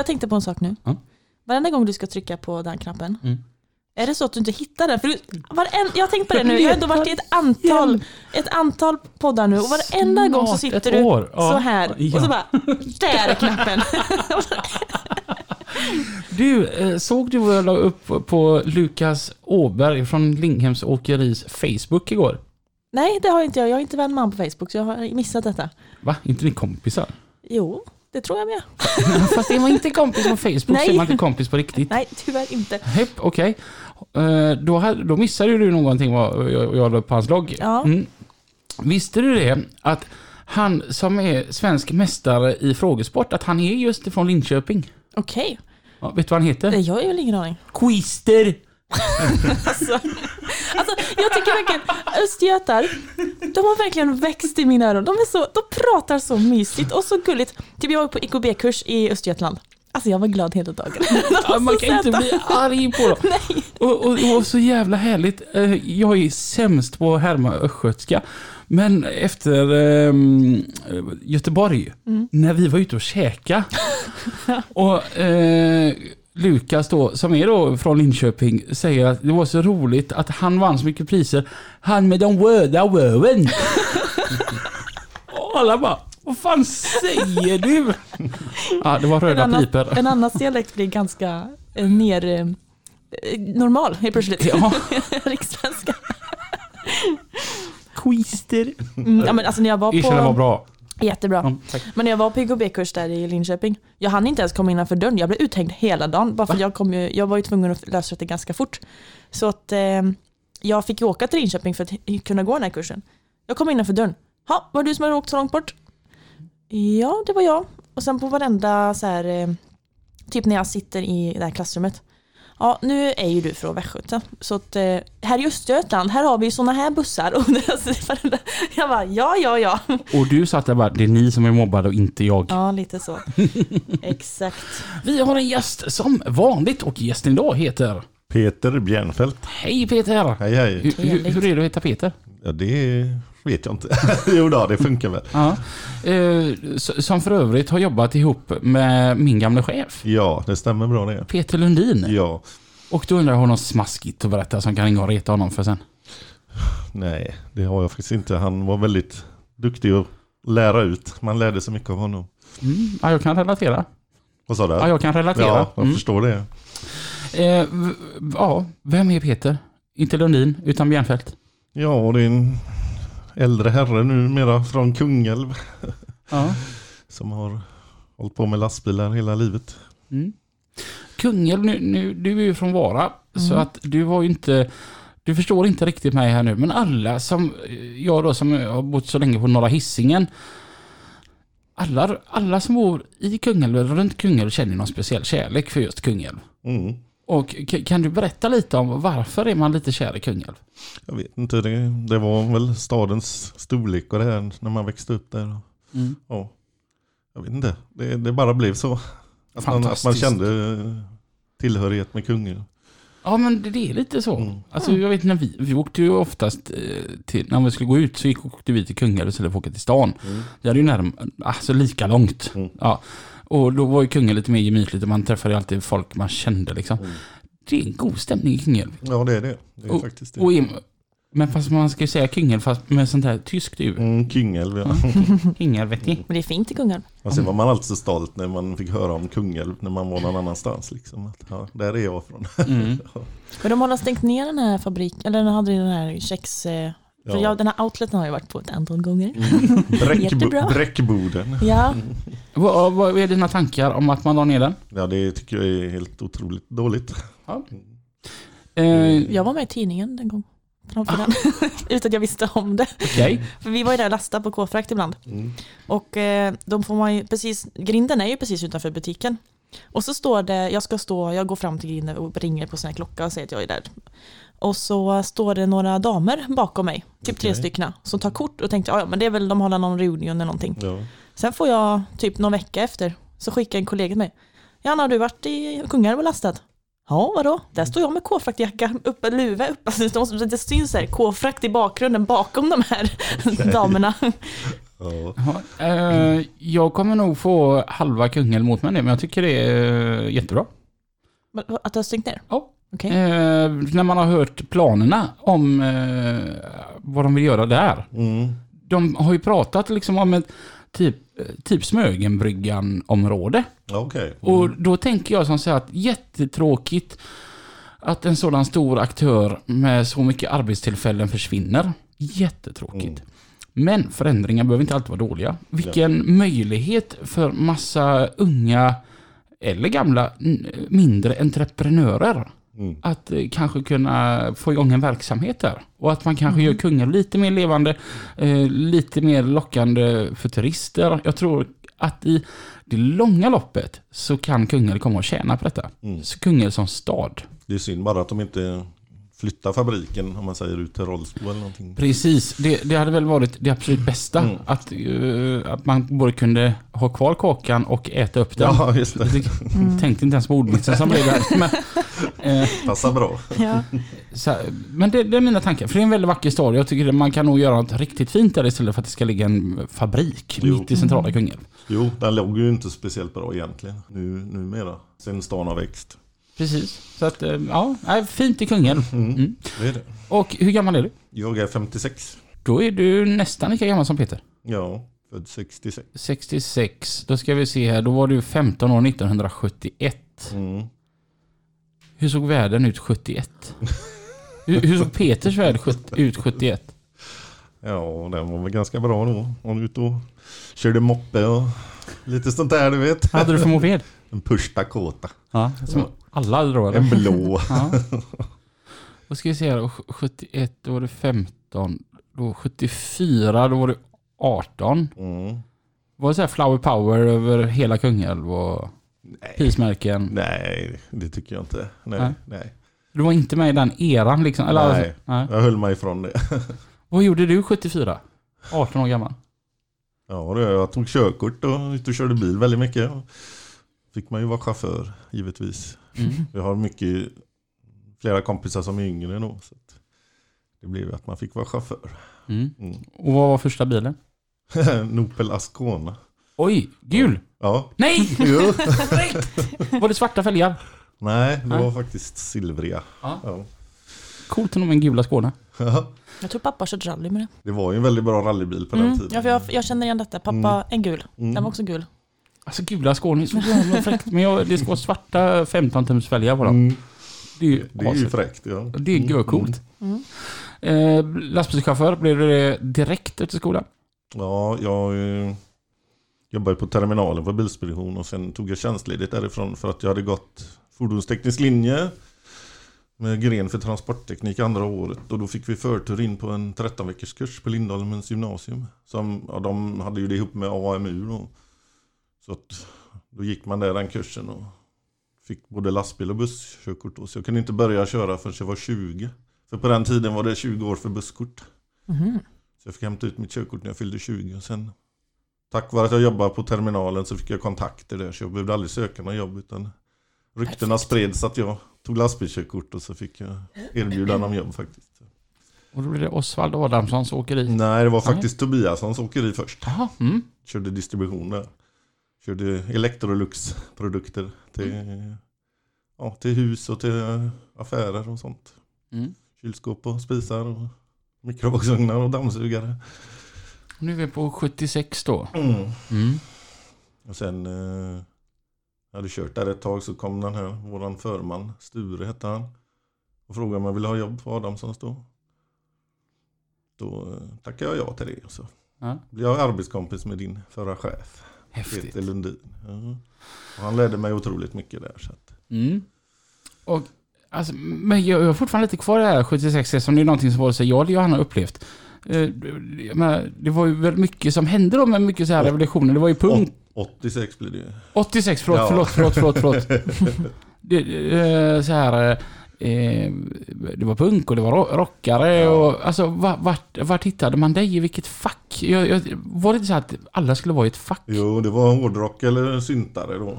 Jag tänkte på en sak nu. Ja. Varenda gång du ska trycka på den knappen, Mm. är det så att du inte hittar den? För du, varen, jag har tänkt på det nu, jag har ändå varit i ett antal, ett antal poddar nu och varenda gång så Snart sitter du så här Ja. och så bara, där är knappen. Du, eh, såg du vad jag la upp på Lukas Åberg från Linghems Åkeris Facebook igår? Nej, det har inte jag. Jag är inte vän med på Facebook så jag har missat detta. Va? Inte ni kompisar? Jo, det tror jag med. Fast är man inte kompis på Facebook så Nej. är man inte kompis på riktigt. Nej, tyvärr inte. Hepp, okej. Eh, Då, då missade du någonting vad jag, jag la på hans logg. Ja. Mm. Visste du det? Att han som är svensk mästare i frågesport, att han är just ifrån Linköping. Okej, Ja, vet du vad han heter? jag har väl ingen aning. Quister! Alltså, alltså, jag tycker verkligen, östgötar, de har verkligen växt i mina öron. De, är så, de pratar så mysigt och så gulligt. Typ jag var på IKB-kurs i Östergötland. Alltså jag var glad hela dagen. Ja, man kan inte bli arg på dem. Nej. Och, och var så jävla härligt. Eh, Jag är sämst på att härma östgötska. Men efter ehm, Göteborg, Mm. när vi var ute och käka och eh, Lukas då, som är då från Linköping, säger att det var så roligt att han vann så mycket priser. Han med de röda röven. och alla bara, vad fan säger du? Ja, det var En röda annan, piper. en annan dialekt blir ganska eh, mer eh, normal helt plötsligt. Ja, Rikssvenska. quister. Mm, ja, men alltså när jag var Erkänn det var på... bra. Jättebra. Tack. Men när jag var på IKB-kurs där i Linköping, jag hann inte ens komma innanför dörren. Jag blev uthängd hela dagen. Bara för att jag, kom ju, jag var ju tvungen att lösa det ganska fort. Så att eh, jag fick ju åka till Linköping för att kunna gå den här kursen. Jag kom innanför dörren. Ja, var det du som hade åkt så långt bort? Ja, det var jag. Och sen på varenda så här, eh, typ när jag sitter i det här klassrummet. Ja, nu är ju du från Västgöta. Så att eh, här i Östergötland, här har vi såna här bussar. Jag bara, ja, ja, ja. Och du satt där bara, det är ni som är mobbade och inte jag. Ja, lite så. Exakt. Vi har en gäst som vanligt och gästen idag heter... Peter Bjärnfeldt. Hej Peter! Hej hej. Hur, hur, hur är det att heta Peter? Ja det vet jag inte. jo då, det funkar väl. Ja. Eh, som för övrigt har jobbat ihop med min gamla chef, Ja, det stämmer bra det. Peter Lundin. Ja, Och då undrar jag, har något smaskigt att berätta som kan ringa och reta honom för sen? nej det har jag faktiskt inte. Han var väldigt duktig att lära ut. Man lärde sig mycket av honom. Mm. Ja, jag kan relatera. Vad sa du? Ja, jag kan relatera. Ja, jag Mm. förstår det. Eh, ja, vem är Peter? Inte Lundin, utan Bjärnfeldt. Ja, det är en äldre herre numera från Kungälv Ja. som har hållit på med lastbilar hela livet. Mm. Kungälv, nu, nu, du är ju från Vara, så att du har ju inte... Du förstår inte riktigt mig här nu, men alla som... Jag då som har bott så länge på Norra Hisingen. Alla, alla som bor i Kungälv, eller runt Kungälv, känner någon speciell kärlek för just Kungälv. Mm. Och kan du berätta lite om varför är man lite kär i Kungälv? Jag vet inte, det, det var väl stadens storlek och det här när man växte upp där. Mm. Ja, jag vet inte. Det, det bara blev så. Att man, att man kände tillhörighet med kungen. Ja men det, är lite så. Mm. Alltså jag vet när vi, vi åkte ju oftast eh, till, när vi skulle gå ut så gick, åkte vi till Kungälv istället för att åka till stan. Mm. Det hade ju närm, alltså lika långt. Mm. Ja. Och då var ju Kungälv lite mer gemytligt och man träffade alltid folk man kände liksom. Mm. Det är en god stämning i Kungälv. Ja det är det. Det är Och- faktiskt det. Och är, men fast man ska ju säga Kungälv fast med sånt här tyskt ur. Mm, Kungälv ja. Kungälv vet ni. Men det är fint i Kungälv. Och sen var man alltid så stolt när man fick höra om Kungälv när man var någon annanstans. Liksom. Att, ja, där är jag från. Mm. Men de har stängt ner den här fabriken, eller den hade ju den här kex... eh, För Ja. jag, den här outleten har jag varit på ett antal gånger. Mm. Bräckbo-. Bräckboden. Ja, Vad, vad är dina tankar om att man la ner den? Ja det tycker jag är helt otroligt dåligt. Eh, jag var med i tidningen den gång. framför den. Utan att jag visste om det. Okej. För vi var ju där och lastade på K-frakt ibland. Mm. Och eh, de får man ju precis, grinden är ju precis utanför butiken. Och så står det, jag ska stå, jag går fram till grinden och ringer på här klocka och säger att jag är där. Och så står det några damer bakom mig, typ tre Okej. stycken, som tar kort och tänkte, ja men det är väl, de håller någon reunion eller någonting. Ja. Sen får jag, typ någon vecka efter, så skickar en kollega till mig. Janna, har du varit i Kungälv och lastat? Ja, vadå? Där står jag med K-fraktjacka, uppe, luva upp. Alltså, det, syns här, K-frakt i bakgrunden bakom de här damerna. Ja. Ja, eh, jag kommer nog få halva Kungälv mot mig nu, men jag tycker det är eh, jättebra. Att du har stängt ner? Ja. Okej. Eh, när man har hört planerna om eh, vad de vill göra där. Mm. De har ju pratat liksom om ett typ, typ Smögenbryggan-område. Ja, Okej. Och då tänker jag som så här att jättetråkigt att en sådan stor aktör med så mycket arbetstillfällen försvinner. Jättetråkigt. Mm. Men förändringar behöver inte alltid vara dåliga. Vilken möjlighet för massa unga eller gamla mindre entreprenörer Mm. att eh, kanske kunna få igång en verksamhet där. Och att man kanske gör Kungälv lite mer levande, eh, lite mer lockande för turister. Jag tror att i det långa loppet så kan Kungälv komma att tjäna på detta. Mm. Så Kungälv som stad. Det är synd bara att de inte flyttar fabriken om man säger ut till Rollsbo eller någonting. Precis, det, det hade väl varit det absolut bästa. Mm. Att, eh, att man både kunde ha kvar kakan och äta upp den. Ja, just det. Jag Mm. tänkte inte ens på ordmixen som blev där. Men, Passar bra. Ja. så, här, men det, det är mina tankar. För det är en väldigt vacker stad. Jag tycker att man kan nog göra något riktigt fint där istället för att det ska ligga en fabrik Jo. mitt i centrala Kungälv. Jo, den låg ju inte speciellt bra egentligen. Nu, numera. Sen stan har växt. Precis. Så att, eh, ja, fint i Kungälv. Mm. Mm. Det är det. Och hur gammal är du? Jag är 56. Då är du nästan lika gammal som Peter. Ja, född 66. 66. Då ska vi se här. Då var du 15 år 1971. Mm. Hur såg världen ut 71? Hur, hur såg Peters värld ut 71? Ja, den var väl ganska bra då. Hon ute och körde moppe och lite sånt där du vet. Vad hade du för moped? En Push Dakota. Ja, som alla hade då eller? En blå. Ja. Då ska vi se här. då. 71 då var du 15. Då 74 då var du 18. Mm. Var det så här flower power över hela Kungälv och Nej. prismärken? Nej, det tycker jag inte. Nej, Nej. nej. Du var inte med i den eran liksom? Eller, Nej. Alltså, nej. Jag höll mig ifrån det. Vad gjorde du 74? 18 år gammal? Ja, det, jag tog körkort och körde bil väldigt mycket. Fick man ju vara chaufför, givetvis. Mm. Jag har mycket, flera kompisar som är yngre nog. Så det blev att man fick vara chaufför. Mm. Mm. Och vad var första bilen? Nopel Ascona. Oj, gul! Ja, Nej! jo. Var det svarta fälgar? Nej, det Nej. var faktiskt silvriga. Ja. Ja. Coolt nog med en gula Skåne. Jag tror pappa körde rally med det. Det var ju en väldigt bra rallybil på den Mm. tiden. Ja, för jag, jag känner igen detta. Pappa, en gul. Mm. Den var också gul. Alltså gula Skåne är så jävla fräckt. Men jag, det ska vara svarta 15 tums fälgar på dem. Mm. Det är ju, Det är ju asigt. fräckt. Ja. Det är görcoolt. Mm. Eh, lastbilschaufför, blev du det direkt efter skolan? Ja, jag eh, jobbade på terminalen på bilspedition och sen tog jag tjänstledigt därifrån för att jag hade gått fordonsteknisk linje med gren för transportteknik andra året och då fick vi förtur in på en 13 veckors kurs på Lindholmens gymnasium. Som, ja, de hade ju det ihop med AMU då. Så att då gick man där den kursen och fick både lastbil och busskörkort då. Så jag kunde inte börja köra förrän jag var 20. För på den tiden var det 20 år för busskort. Mhm. Så jag fick hämta ut mitt körkort när jag fyllde 20 och sen Tack vare att jag jobbade på terminalen så fick jag kontakter där så jag behövde aldrig söka något jobb utan Ryktena spreds att jag tog lastbilskörkort och så fick jag erbjudande om jobb faktiskt. Och då blev det Osvald Adamssons åkeri. Nej, det var faktiskt Tobiassons åkeri först. Jaha, mm. Körde distribution där. Körde Electrolux-produkter till, ja, till hus och till affärer och sånt. Mm. Kylskåp och spisar och mikrovågsugnar och dammsugare. Nu är vi på 76 då. Mm. Mm. Och sen eh, jag hade kört där ett tag så kom den här, våran förman, Sture hette han. Och frågade om jag ville ha jobb på Adamssons då. Då eh, tackade jag ja till det. Och så Ja. blev jag arbetskompis med din förra chef, Häftigt. Peter Lundin. Ja. Och han ledde mig otroligt mycket där. Så att, Mm. Och Alltså, men jag jag har fortfarande lite kvar det här 76 som det är någonting som både så jag och Johanna har upplevt. Eh, menar, det var ju väldigt mycket som hände då med mycket så här revolutioner. Det var ju punk. Åt- 86 blir det ju. 86, förlåt, Ja. förlåt, förlåt, förlåt, förlåt. Det, eh, så här, eh, det var punk och det var ro- rockare Ja. och alltså va- vart, vart hittade man dig? I vilket fack? Jag, jag, var det inte så att alla skulle vara i ett fack? Jo, det var hårdrock eller syntare då.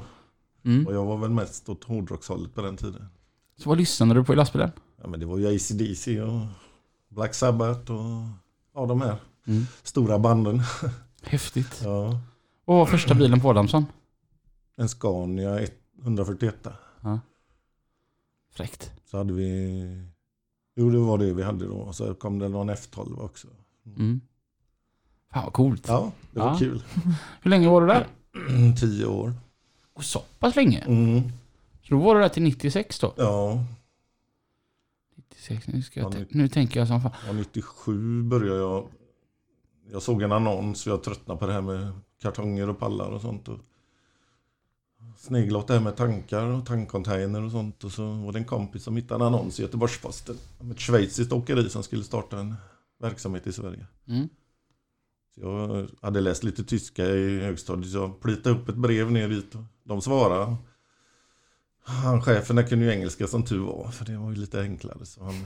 Mm. Och jag var väl mest åt hårdrockshållet på den tiden. Så vad lyssnade du på i lastbilen? Ja, men det var ju AC/DC och Black Sabbath och ja, de här Mm. stora banden. Häftigt. Ja. Och vad var första bilen på Adamsson? En Scania 141. Fräckt. Så hade vi... Jo, det var det vi hade då. Och så kom det någon F12 också. Mm. Fan vad coolt. Ja, det var Ja. kul. Hur länge var du där? Tio år. Och så pass länge? Mm. Så då var du där till 96 då? Ja, 96, nu, ska jag Ja, nu- tänker jag som fan. och 97 började jag... Jag såg en annons och jag tröttnade på det här med kartonger och pallar och sånt. Och sneglade åt det här med tankar och tankcontainer och sånt. Och så var det en kompis som hittade en annons i Göteborgs-Posten. Om ett schweiziskt åkeri som skulle starta en verksamhet i Sverige. Mm. Så jag hade läst lite tyska i högstadiet så jag plitade upp ett brev ner dit och de svarade. Han chefen där kunde ju engelska som tur var för det var ju lite enklare. Så han,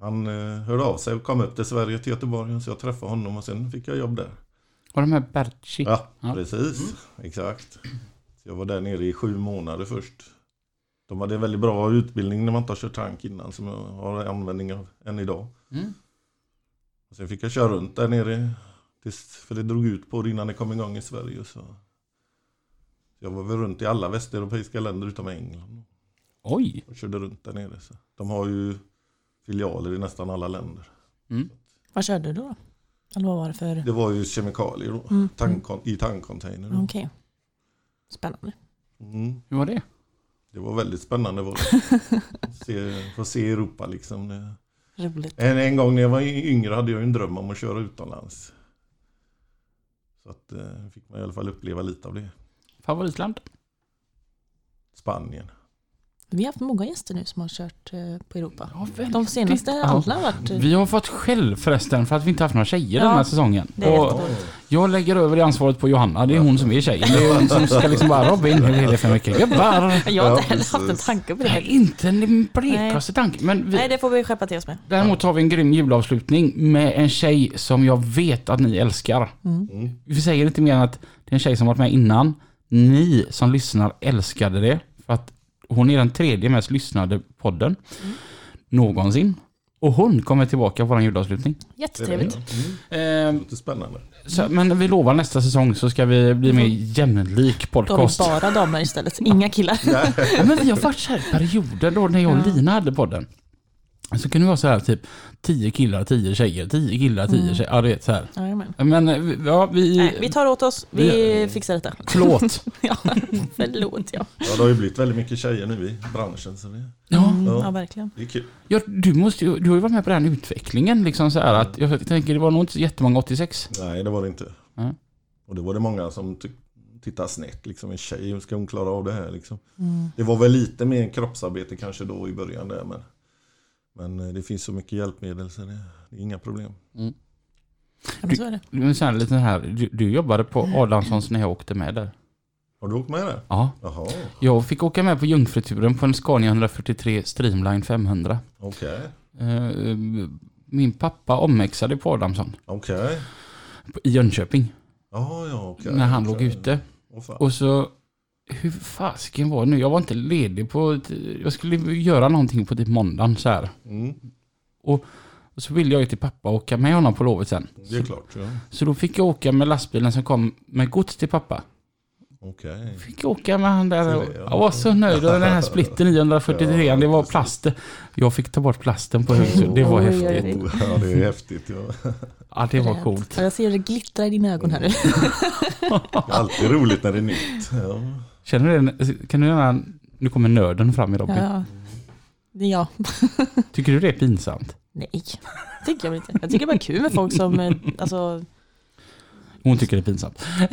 han eh, hörde av sig och kom upp till Sverige till Göteborg så jag träffade honom och sen fick jag jobb där. Och de här Berchi. Ja, Ja. precis. Exakt. Så jag var där nere i sju månader först. De hade en väldigt bra utbildning när man inte har kört tank innan som jag har användning av än idag. Mm. Och sen fick jag köra runt där nere. Tills, för det drog ut på det innan det kom igång i Sverige. Så. Jag var väl runt i alla västeuropeiska länder utom England. Oj. Och körde runt där nere. Så. De har ju filialer i nästan alla länder. Mm. Vad körde du då? Eller vad var det för... Det var ju kemikalier då. Mm. Tank, I tankcontainer. Okej. Spännande. Mm. Hur var det? Det var väldigt spännande. Var det. se, få se Europa liksom. Roligt. En, en gång när jag var yngre hade jag ju en dröm om att köra utomlands. Så att eh, fick man i alla fall uppleva lite av det. Favoritland? Spanien. Vi har haft många gäster nu som har kört eh, på Europa. Ja. De senaste Ja. alla har varit... eh, Vi har fått skäll förresten för att vi inte haft några tjejer Ja, den här säsongen. Och jag lägger över det ansvaret på Johanna. Det är hon som är tjejen. Det är hon som ska liksom bara Robin, hur är det för mycket gubbar? Jag har inte heller haft en tanke på det. Nej, inte en blekaste tanke. Men vi, Nej, det får vi skärpa till oss med. däremot har vi en grym julavslutning med en tjej som jag vet att ni älskar. Mm. Mm. Vi säger inte mer än att det är en tjej som varit med innan. Ni som lyssnar älskade det. För att hon är den tredje mest lyssnade podden Mm. någonsin. Och hon kommer tillbaka på vår julavslutning. Jättetrevligt. Mm. Eh, Lite spännande. så, men vi lovar nästa säsong så ska vi bli mer jämlik Då har vi podcast. bara damer istället, inga killar. Ja, men vi har varit så här perioder då när jag och. Lina hade podden. Så kunde det vara så här typ 10 killar, 10 tjejer, 10 killar, 10 Mm. tjejer. Ja, du vet så här. Men eh, vi- ja, vi... Nej, vi tar åt oss, vi Vi- fixar detta. Förlåt. Ja, förlåt ja. Ja, det har ju blivit väldigt mycket tjejer nu i branschen. Så det, Ja, Mm, Ja. ja, verkligen. det är kul. ja, du, måste, ju- du har ju varit med på den utvecklingen. Liksom så här att, jag tänker det var nog inte så jättemånga 86. Nej, det var det inte. Nej. Och det var det många som tittade snett. Liksom, en tjej, hur ska hon klara av det här? Liksom. Mm. Det var väl lite mer kroppsarbete kanske då i början där. Men, men eh, det finns så mycket hjälpmedel så det, det är inga problem. Ja, men så är det. Men så här, lite här, du, du jobbade på Adamssons när jag åkte med där. Har du åkt med där? Ja. Jaha, Jag fick åka med på jungfruturen på en Scania 143 Streamline 500. okej. Eh, Min pappa omexade på Adamsson Okej. i Jönköping Ja, ja, okej. när han okej. låg ute. Fan. Och så, hur fasken var det nu? Jag var inte ledig på, jag skulle göra någonting på typ måndagen så här. Mm, Och så ville jag ju till pappa och åka med honom på lovet sen. det är klart. Ja. Så då fick jag åka med lastbilen som kom med gods till pappa. Okej. Fick åka med han där och Så ja. jag var så nöjd. Och den här splitten 943 det var plast. Jag fick ta bort plasten på huset. Det var häftigt. Oh, ja, det är häftigt. Ja. Ja, det var coolt. Ja, Jag ser det glittra i dina ögon här nu. Det är alltid roligt när det är nytt. Ja. Känner du det? Kan du gärna... Nu kommer nörden fram i Robin. Ja. Det är jag. Tycker du det är pinsamt? Nej, tycker jag inte. Jag tycker det bara är kul med folk som, eh, alltså, Hon tycker det är pinsamt.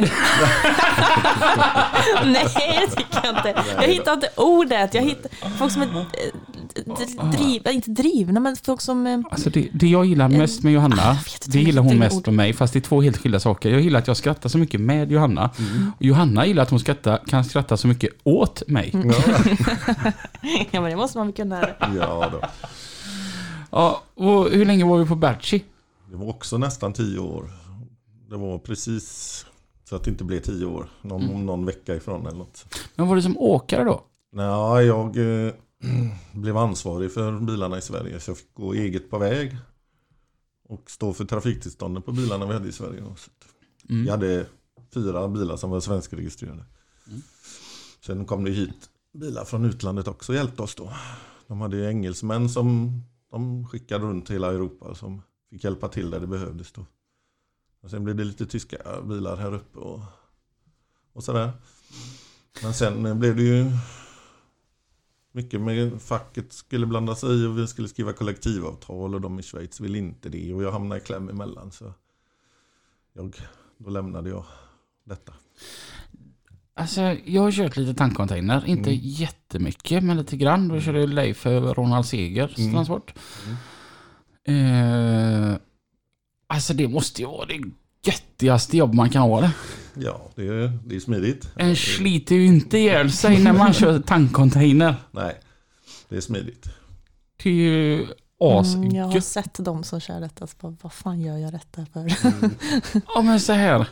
nej det tycker jag inte. Jag hittar inte ordet. Jag hittar folk som är eh, driv, inte drivna, men folk som... eh, Alltså det, det jag gillar mest med Ah, Johanna, inte det gillar hon mest med mig, fast det är två helt skilda saker. Jag gillar att jag skrattar så mycket med Johanna. Mm. Johanna gillar att hon skrattar, kan skratta så mycket åt mig. Mm. Ja, Ja, men det måste man väl kunna... ja då. Ja, och hur länge var vi på Berchi? Det var också nästan tio år. Det var precis så att det inte blev tio år. Någon, Mm. någon vecka ifrån eller något. Men var det som åkare då? Nej, jag eh, blev ansvarig för bilarna i Sverige. Så jag fick gå eget på väg. Och stå för trafiktillstånden på bilarna vi hade i Sverige. Mm. Vi hade fyra bilar som var svenskregistrerade. Mm. Sen kom det hit bilar från utlandet också och hjälpte oss då. De hade ju engelsmän som de skickade runt hela Europa som fick hjälpa till där det behövdes då. Och sen blev det lite tyska bilar här uppe och, och sådär. Men sen blev det ju mycket med facket skulle blanda sig i och vi skulle skriva kollektivavtal och de i Schweiz ville inte det och jag hamnade i kläm emellan. Så jag, då lämnade jag detta. Alltså, jag har kört lite tankcontainer. Inte Mm. jättemycket, men lite grann. Då körde jag Leif för Ronald Segers Mm. transport. Mm. Eh, alltså det måste ju vara det göttigaste jobb man kan ha det. Ja, det är, det är smidigt. En sliter ju inte ihjäl sig när man kör tankcontainer. Nej, det är smidigt. Det är ju Mm, jag har asgött. sett de som kör detta, så bara, vad fan gör jag detta för? Ja men så här.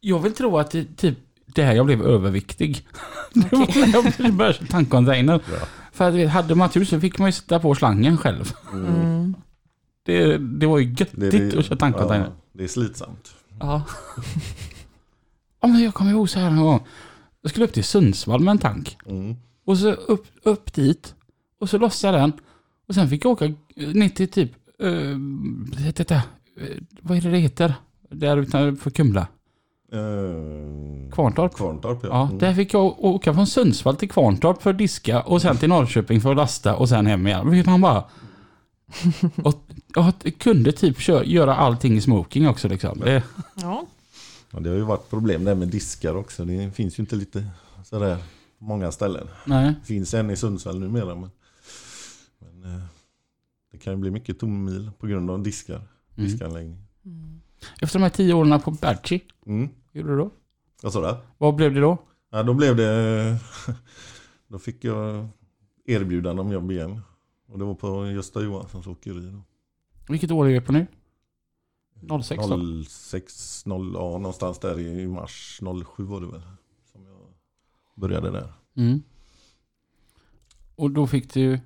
Jag vill tro att det typ det här jag blev överviktig. Det var när jag började köra tankcontainer. Ja. För att hade man tur så fick man ju sätta på slangen själv. Mm. Det, det var ju göttigt Det, det, att köra tankcontainer. ja, det är slitsamt. Ja. ja men jag kommer ihåg så här en gång. Jag skulle upp till Sundsvall med en tank. Mm. Och så upp, upp dit. Och så lossade jag den. Och sen fick jag åka ner till typ... Uh, detta, uh, vad är det det heter? Där utanför Kumla. Eh, Kvarntorp. Kvarntorp, ja. Ja, Mm. där fick jag åka från Sundsvall till Kvarntorp för att diska och sen till Norrköping för att lasta och sen hem igen. Vet man bara... Och jag kunde typ kö- göra allting i smoking också liksom. Det, Ja. Ja, det har ju varit problem där med diskar också. Det finns ju inte lite sådär på många ställen. nej. Det finns en i Sundsvall numera. Men, men eh, det kan ju bli mycket tommil på grund av diskar. Mm. Diskanläggning. Mm. Efter de här tio åren på Berchi, Mm. gjorde du då? Vad sa du? Vad blev det då? Ja, då blev det... Då fick jag erbjudande om jobb igen. Och det var på Gösta Johanssons åkeri. Då. Vilket år är vi på nu? 06 då? 06, 0, ja, någonstans där i mars 07 var det väl. Som jag började där. Mm. Och då fick du...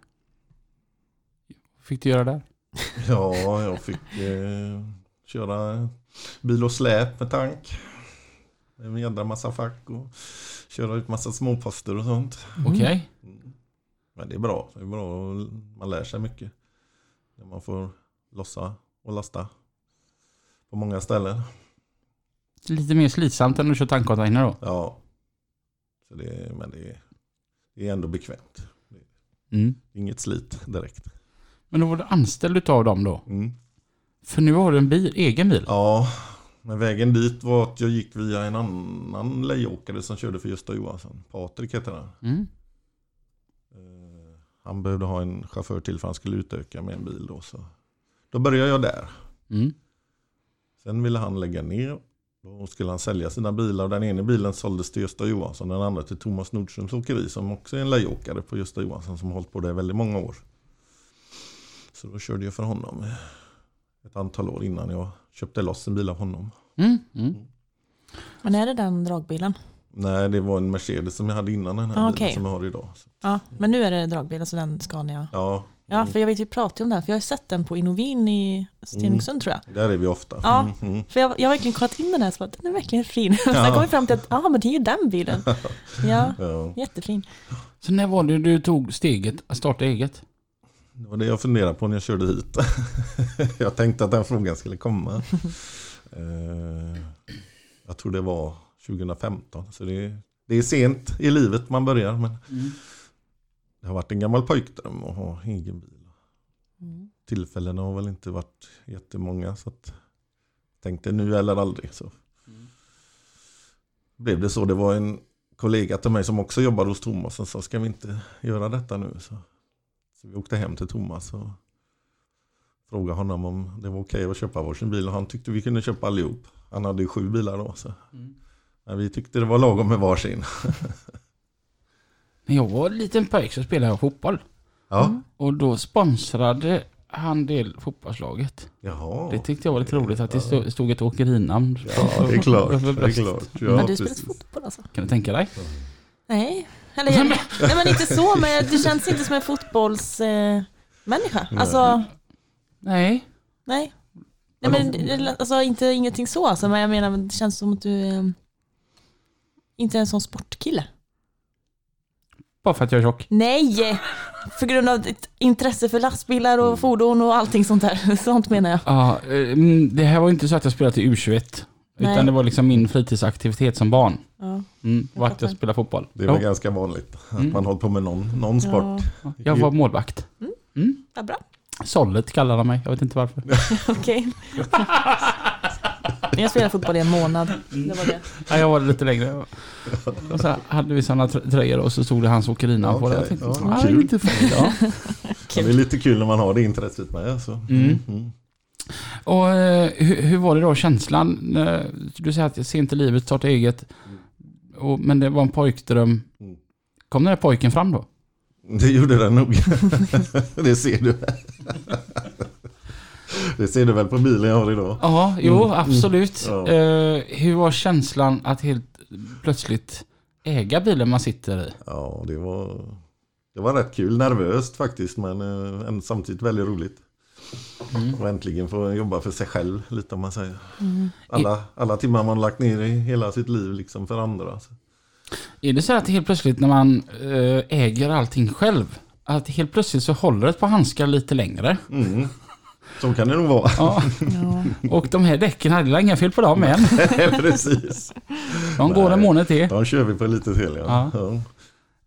Fick du göra där? Ja, jag fick eh, köra bil och släp med tank. Med en jädra massa fack och köra ut massa småposter och sånt. Okej. Mm. Men det är bra. Det är bra man lär sig mycket. När man får lossa och lasta på många ställen. Lite mer slitsamt än att köra tankcontainer då? Ja. Så det, men det är, det är ändå bekvämt. Mm. Inget slit direkt. Men då var du anställd utav dem då? Mm. För nu har du en bil, egen bil? Ja, men vägen dit var att jag gick via en annan lejåkare som körde för Gösta Johansson. Patrik heter han. Mm. Han behövde ha en chaufför till för han skulle utöka med en bil då. Så. Då började jag där. Mm. Sen ville han lägga ner. Då skulle han sälja sina bilar. Den ena bilen såldes till Gösta Johansson. Den andra till Thomas Nordströms åkeri som också är en lejåkare på Gösta Johansson som har hållit på det väldigt många år. Så då körde jag för honom ett antal år innan jag köpte loss en bil av honom. Mm. Mm. Men är det den dragbilen? Nej, det var en Mercedes som jag hade innan den här Ah, bilen okej. som jag har idag. Ja, men nu är det dragbilen, så den Scania. ja, Ja, för jag vet vi pratade om det här, för jag har sett den på Innovin i Stenungsund tror jag. där är vi ofta. Ja. Mm, mm. För jag, jag har verkligen kollat in den här, så bara, den är verkligen fin. Sen Ja. kom vi fram till att, ja men det är ju den bilen. Ja, Ja, jättefin. Så när var det du tog steget att starta eget? det var det jag funderade på när jag körde hit. jag tänkte att den frågan skulle komma. Eh, jag tror det var 2015. Så det är, det är sent i livet man börjar. Men det har varit en gammal pojkdröm att ha egen bil. Mm. Tillfällena har väl inte varit jättemånga. Så att tänkte nu eller aldrig. Så blev det så. Det var en kollega till mig som också jobbade hos Thomas som sa ska vi inte göra detta nu? Så, Så vi åkte hem till Thomas och frågade honom om det var okej att köpa varsin bil. Och han tyckte vi kunde köpa allihop. Han hade ju sju bilar då. Så. Mm. Men vi tyckte det var lagom med varsin. När jag var en liten pojk så spelade jag fotboll. Ja, Och då sponsrade han del fotbollslaget. jaha. Det tyckte jag var lite roligt att det stod, stod ett åkerinamn. Ja, det är klart. Det är klart. Ja, Har du spelat fotboll alltså? Kan du tänka dig? Nej. Eller, nej men inte så, men du känns inte som en fotbollsmänniska. Eh. Nej. alltså, Nej. nej. Nej men alltså inte ingenting så alltså, men jag menar det känns som att du eh, inte en sån sportkille. Bara för att jag är tjock. Nej! För grund av ditt intresse för lastbilar och fordon och allting sånt där. Sånt menar jag. Ja, eh, mm, det här var inte så att jag spelade till U21. Nej. Utan det var liksom min fritidsaktivitet som barn. Ja. Mm, var att fattar. jag spelade fotboll. Det är väl Ja, ganska vanligt att Mm. man håller på med någon, någon sport. Ja, jag var målvakt. Mm. ja, bra. Sollet kallade de mig, jag vet inte varför. Okej. Jag spelade fotboll i en månad. Det var det. Ja, jag var lite längre. Och så hade vi sådana trö- tröjor och så stod det hans åkerinamn på det. Jag tänkte, ja, ja, kul. lite fint. Ja. Ja, det är lite kul när man har det intresset med. Alltså. Mm. Mm. Och eh, hur, hur var det då känslan? när- Du säger att sent i livet, starta eget. Och, men det var en pojkdröm. Mm. Kom den där pojken fram då? Det gjorde den nog. det ser du. det ser du väl på bilen jag har idag. Ja, jo Mm. absolut. Ja. Eh, hur var känslan att helt plötsligt äga bilen man sitter i? Ja, det var, det var rätt kul. Nervöst faktiskt, men eh, samtidigt väldigt roligt. Mm. Och äntligen få jobba för sig själv lite om man säger. Mm. Alla, alla timmar man lagt ner i hela sitt liv liksom för andra. Så. Är det så att helt plötsligt när man eh, äger allting själv, att helt plötsligt så håller ett par handskar lite längre? Mm. Så kan det nog vara. Ja, och de här däcken hade inga fel på dem än. Precis. De går en Nej. månad till. De kör vi på lite till. Ja. Ja.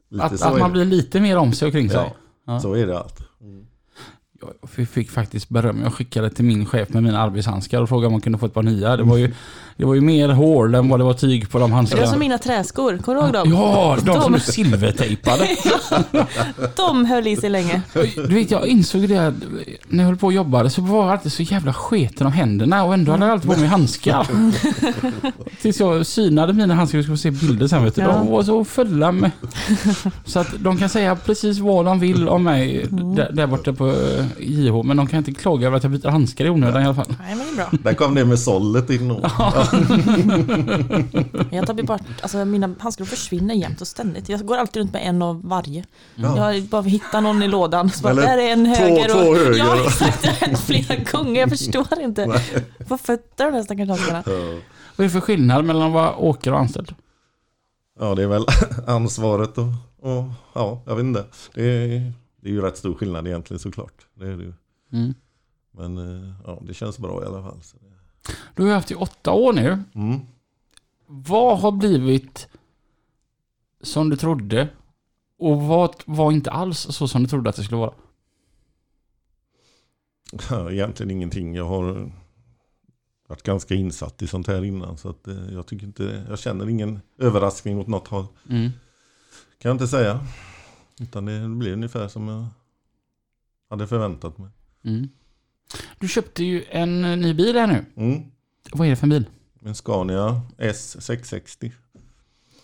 Lite Att, att man blir lite mer om sig och kring sig. ja, så är det allt. Jag fick- fick faktiskt beröm. Jag skickade till min chef med mina arbetshandskar och frågade om man kunde få ett par nya. Det var ju, det var ju mer hål än vad det var tyg på de Det var handskarna. som mina träskor, kommer du ihåg dem? Ja, de som De- är silvertejpade. De höll i sig länge. Du vet, jag insåg det när jag höll på och jobbade så var jag alltid så jävla sketen om händerna och ändå hade jag alltid på mig handskar. Tills jag synade mina handskar, vi ska få se bilder sen vet du. Ja. De var så fulla med... Så att de kan säga precis vad de vill om mig Mm. där, där borta på eh, JH, men de kan inte klaga över att jag byter handskar i onödan i alla fall. Nej men det är bra. Där kom det med sållet in. och- Jag tar bort, alltså mina handskar försvinner jämt och ständigt. Jag går alltid runt med en av varje. Ja. Jag bara hittar någon i lådan. Så bara, Eller där är en två- höger. två och, höger. Ja exakt, det har hänt flera gånger. Jag förstår inte. Vad fötter de där stackars handskarna. Ja. Vad är det för skillnad mellan att vara åkare och anställd? Ja, det är väl ansvaret och, och ja, jag vet inte. Det är, det är ju rätt stor skillnad egentligen såklart. Det är det ju. Mm. Men eh, ja, det känns bra i alla fall. Så det- Du har haft i åtta år nu. Mm. Vad har blivit som du trodde? Och vad var inte alls så som du trodde att det skulle vara? Egentligen ingenting. Jag har varit ganska insatt i sånt här innan. Så att, eh, jag, tycker inte, jag känner ingen överraskning åt något håll. Mm. Kan jag inte säga. Utan det blir ungefär som jag hade förväntat mig. Mm. Du köpte ju en eh, ny bil här nu. Mm. Vad är det för en bil? En Scania S660.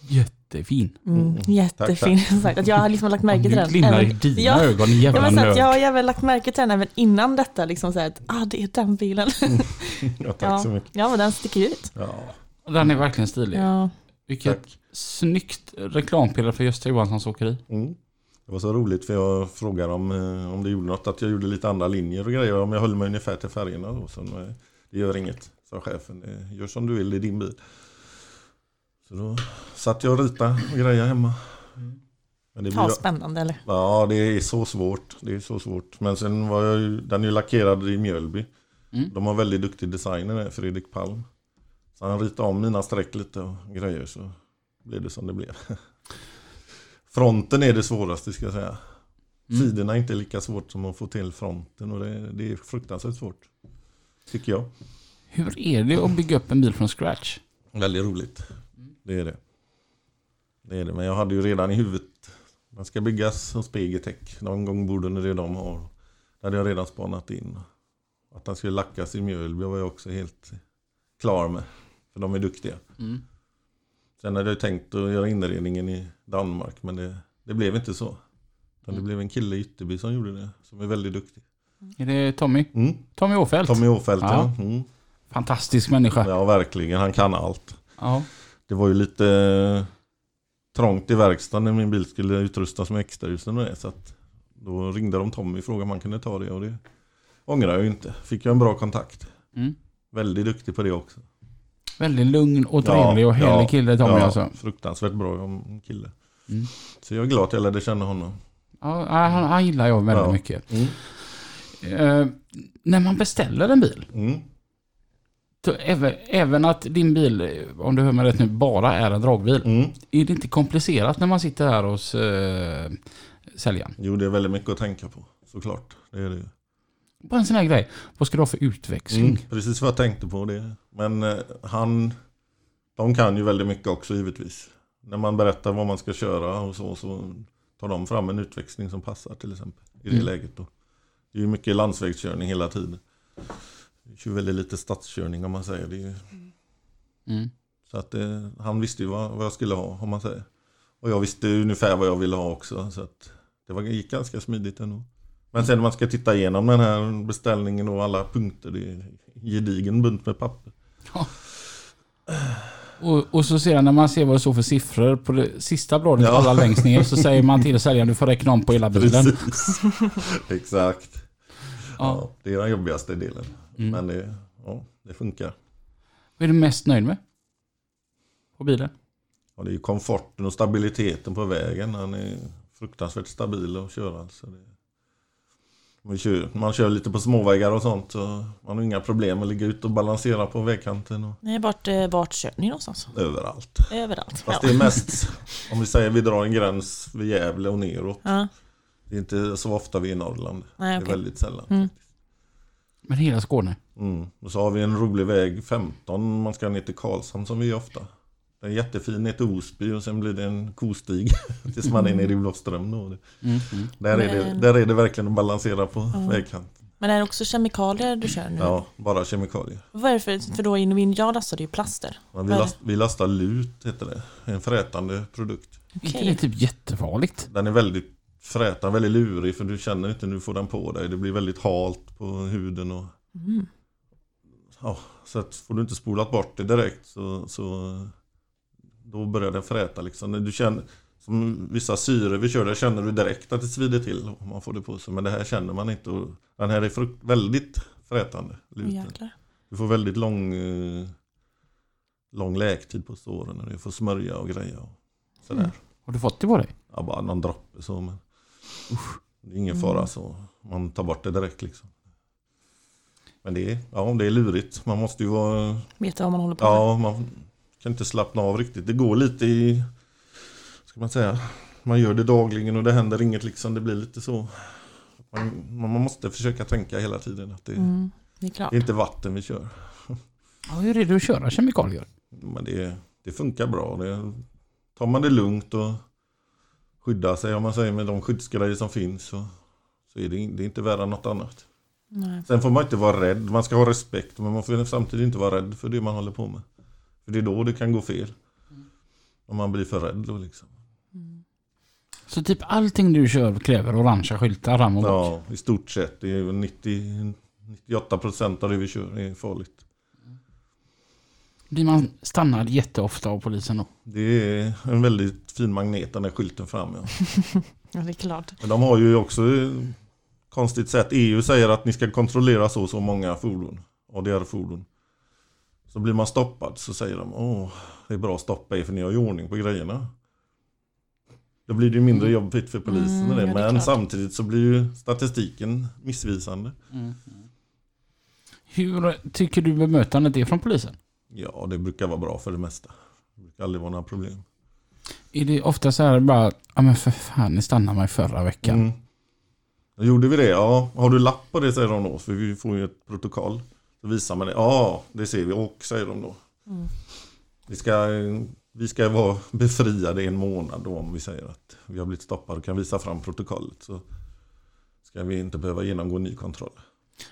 Jättefin. Mm, jättefin. Sagt. Att jag har liksom lagt märke till Nu den. glimrar i dina Ja. ögon, Ja, jävla så att jag har även lagt märke till den även innan detta. Liksom så här att, ah, det är den bilen. Ja, tack Ja. så mycket. Ja, men den sticker ut. Ja, Den är verkligen stilig. Ja. Vilket tack. snyggt reklampelare för Gösta Johanssons åkeri. Mm. Det var så roligt för jag frågade om, eh, om det gjorde något att jag gjorde lite andra linjer och grejer. Om jag höll mig ungefär till färgerna då. Så, eh, det gör inget, sa chefen. Det gör som du vill, det är din bil. Så då satt jag och ritade och grejade hemma. Men det blir, ja, spännande eller? ja, det är så svårt. Det är så svårt. Men sen var jag ju, den är ju lackerad i Mjölby. Mm. De har väldigt duktig designer där, Fredrik Palm. Så han ritade om mina streck lite och grejer så blev det som det blev. Fronten är det svåraste ska jag säga. Mm. Sidorna är inte lika svårt som att få till fronten och det, det är fruktansvärt svårt. Tycker jag. Hur är det att bygga upp en bil från scratch? Väldigt roligt. Det är det. Det är det. Men jag hade ju redan i huvudet Den ska byggas hos Pegetech. Någon gång borde det det de har. Det hade jag redan spanat in. Att den skulle lackas i Mjölby var jag också helt klar med. För de är duktiga. Mm. Sen hade jag tänkt att göra inredningen i Danmark men det, det blev inte så. Utan det blev en kille i Ytterby som gjorde det. Som är väldigt duktig. Är det Tommy? Mm. Tommy Åfeldt? Tommy Åfeldt Ja. ja. Mm. Fantastisk människa. Ja verkligen, han kan allt. Ja. Det var ju lite eh, trångt i verkstaden när min bil skulle utrustas med extraljusen och det. Så att då ringde de Tommy och frågade om han kunde ta det och det ångrar jag ju inte. Fick jag en bra kontakt. Mm. Väldigt duktig på det också. Väldigt lugn och trevlig och härlig kille Tommy ja, alltså. Fruktansvärt bra kille. Mm. Så jag är glad att jag lärde känna honom. Ja, han, han gillar jag väldigt Ja. mycket. Mm. Eh, när man beställer en bil, Mm. även, även att din bil, om du hör mig rätt nu, bara är en dragbil. Mm. Är det inte komplicerat när man sitter här hos eh, säljaren? Jo, det är väldigt mycket att tänka på. Såklart. Det är det. Bara en sån här grej. Vad ska du ha för utväxling? Mm. Precis vad jag tänkte på det. Men eh, han, de kan ju väldigt mycket också givetvis. När man berättar vad man ska köra och så, så tar de fram en utväxling som passar till exempel. I det Mm. läget då. Det är ju mycket landsvägskörning hela tiden. Det kör väldigt lite stadskörning om man säger. Det är ju, Mm. så att eh, han visste ju vad, vad jag skulle ha om man säger. Och jag visste ungefär vad jag ville ha också. Så att det var, gick ganska smidigt ändå. Men sen när man ska titta igenom den här beställningen och alla punkter. Det är gedigen bunt med papper. Och, och så sedan när man ser vad det står för siffror på det sista bladet Ja. allra längst ner så säger man till säljaren du får räkna om på hela bilen. Precis. Exakt. Ja. Ja, det är den jobbigaste delen. Mm. Men det, ja, det funkar. Vad är du mest nöjd med? På bilen? Ja, det är ju komforten och stabiliteten på vägen. Han är fruktansvärt stabil att köra. Så det, man, kör, man kör lite på småvägar och sånt. Så man har inga problem att ligga ute och balansera på vägkanten och Nej, vart, eh, vart kör ni någonstans? överallt. Överallt. Fast Ja. det är mest, om vi säger vi drar en gräns vid Gävle och neråt. Ja. Det är inte så ofta vi är i Norrland. Nej, Det är väldigt sällan. Mm. Men hela Skåne? Mm. Och så har vi en rolig väg 15, man ska ner till Karlshamn som vi är ofta. Den är jättefin ner till Osby och sen blir det en kostig tills man är nere i Blåström. Då. Mm. Mm. Där, är det, Men- där är det verkligen att balansera på Ja. vägkanten. Men är det också kemikalier du kör nu? Ja, bara kemikalier. Är det för, då i min jag lastade ju plaster. Men vi, är last, vi lastar lut, heter det. En frätande produkt. Okej. det typ jättefarligt? Den är väldigt frätande, väldigt lurig för du känner inte när du får den på dig. Det blir väldigt halt på huden och Mm. ja, så att får du inte spolat bort det direkt så, så då börjar den fräta liksom. Du känner, som vissa syre vi kör, där känner du direkt att det svider till om man får det på sig. Men det här känner man inte. Och den här är frukt, väldigt frätande. Luten. Du får väldigt lång, eh, lång läktid på såren du får smörja och greja. Och sådär. Mm. Har du fått det på dig? Ja, bara någon droppe så. Men, usch, det är ingen Mm. fara så. Man tar bort det direkt liksom. Men det är, ja, det är lurigt. Man måste ju vara Veta vad man håller på med. Ja, man kan inte slappna av riktigt. Det går lite i, ska man säga, man gör det dagligen och det händer inget liksom. Det blir lite så. Man, man måste försöka tänka hela tiden att det, Mm, det är klart. det är inte vatten vi kör. Ja, hur är det att köra kemikalier? Men det, det funkar bra. Det, tar man det lugnt och skyddar sig om man säger med de skyddsgrejer som finns så, så är det, det är inte värre än något annat. Nej. Sen får man inte vara rädd. Man ska ha respekt men man får samtidigt inte vara rädd för det man håller på med. För det är då det kan gå fel. Om man blir för rädd då liksom. Mm. Så typ allting du kör kräver orangea skyltar fram och bak? Ja, i stort sett. Det är väl 90, 98% av det vi kör är farligt. Blir man stannad jätteofta av polisen då? Det är en väldigt fin magnet den där skylten fram. Ja. Ja, det är klart. Men de har ju också konstigt sätt. EU säger att ni ska kontrollera så och så många fordon. ADR-fordon. Så blir man stoppad så säger de åh, det är bra att stoppa er för ni har ju ordning på grejerna. Då blir det ju mindre jobbigt för polisen Mm, det. ja, det Men samtidigt så blir ju statistiken missvisande. Hur tycker du bemötandet är från polisen? Ja, det brukar vara bra för det mesta. Det brukar aldrig vara några problem. Är det ofta så här bara, ja men för fan ni stannade mig förra veckan. Mm. Gjorde vi det? Ja. Har du lapp på det säger de då. För vi får ju ett protokoll. Så visar man det. Ja, det ser vi. Och säger de då. Mm. Vi ska, vi ska vara befriade i en månad då om vi säger att vi har blivit stoppade och kan visa fram protokollet. Så ska vi inte behöva genomgå ny kontroll.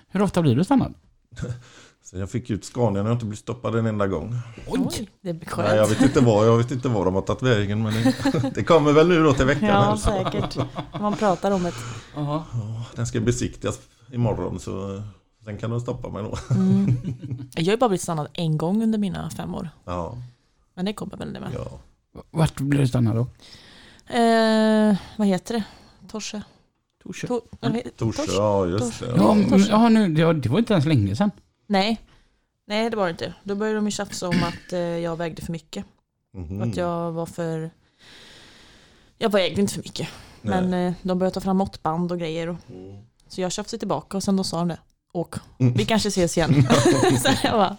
Hur ofta blir du stannad? Så jag fick ut Scania när jag inte blivit stoppad en enda gång. Oj, det blir skönt. Nej, jag vet inte vad, jag vet inte vad de har tagit vägen men det, det kommer väl nu då till veckan. Ja, säkert. Man pratar om det. Den ska besiktigas imorgon så sen kan de stoppa mig då. Mm. Jag har ju bara blivit stannad en gång under mina fem år. Ja, Men det kommer väl det med. ja. Vart blir du stannad då? Eh, vad heter det? Torse? Torsö. To- vad he- Torsdag, Tors- ja just det. Ja, Ja. men- ja nu, det, var inte ens länge sedan. Nej. Nej, det var det inte. Då började de ju tjafsa om att eh, jag vägde för mycket. Mhm. Att jag var för... Jag vägde inte för mycket. Nej. Men eh, de började ta fram måttband och grejer. Och, Mm. så jag tjafsade tillbaka och sen då sa de det. Åk. Mm. Vi kanske ses igen. så jag bara,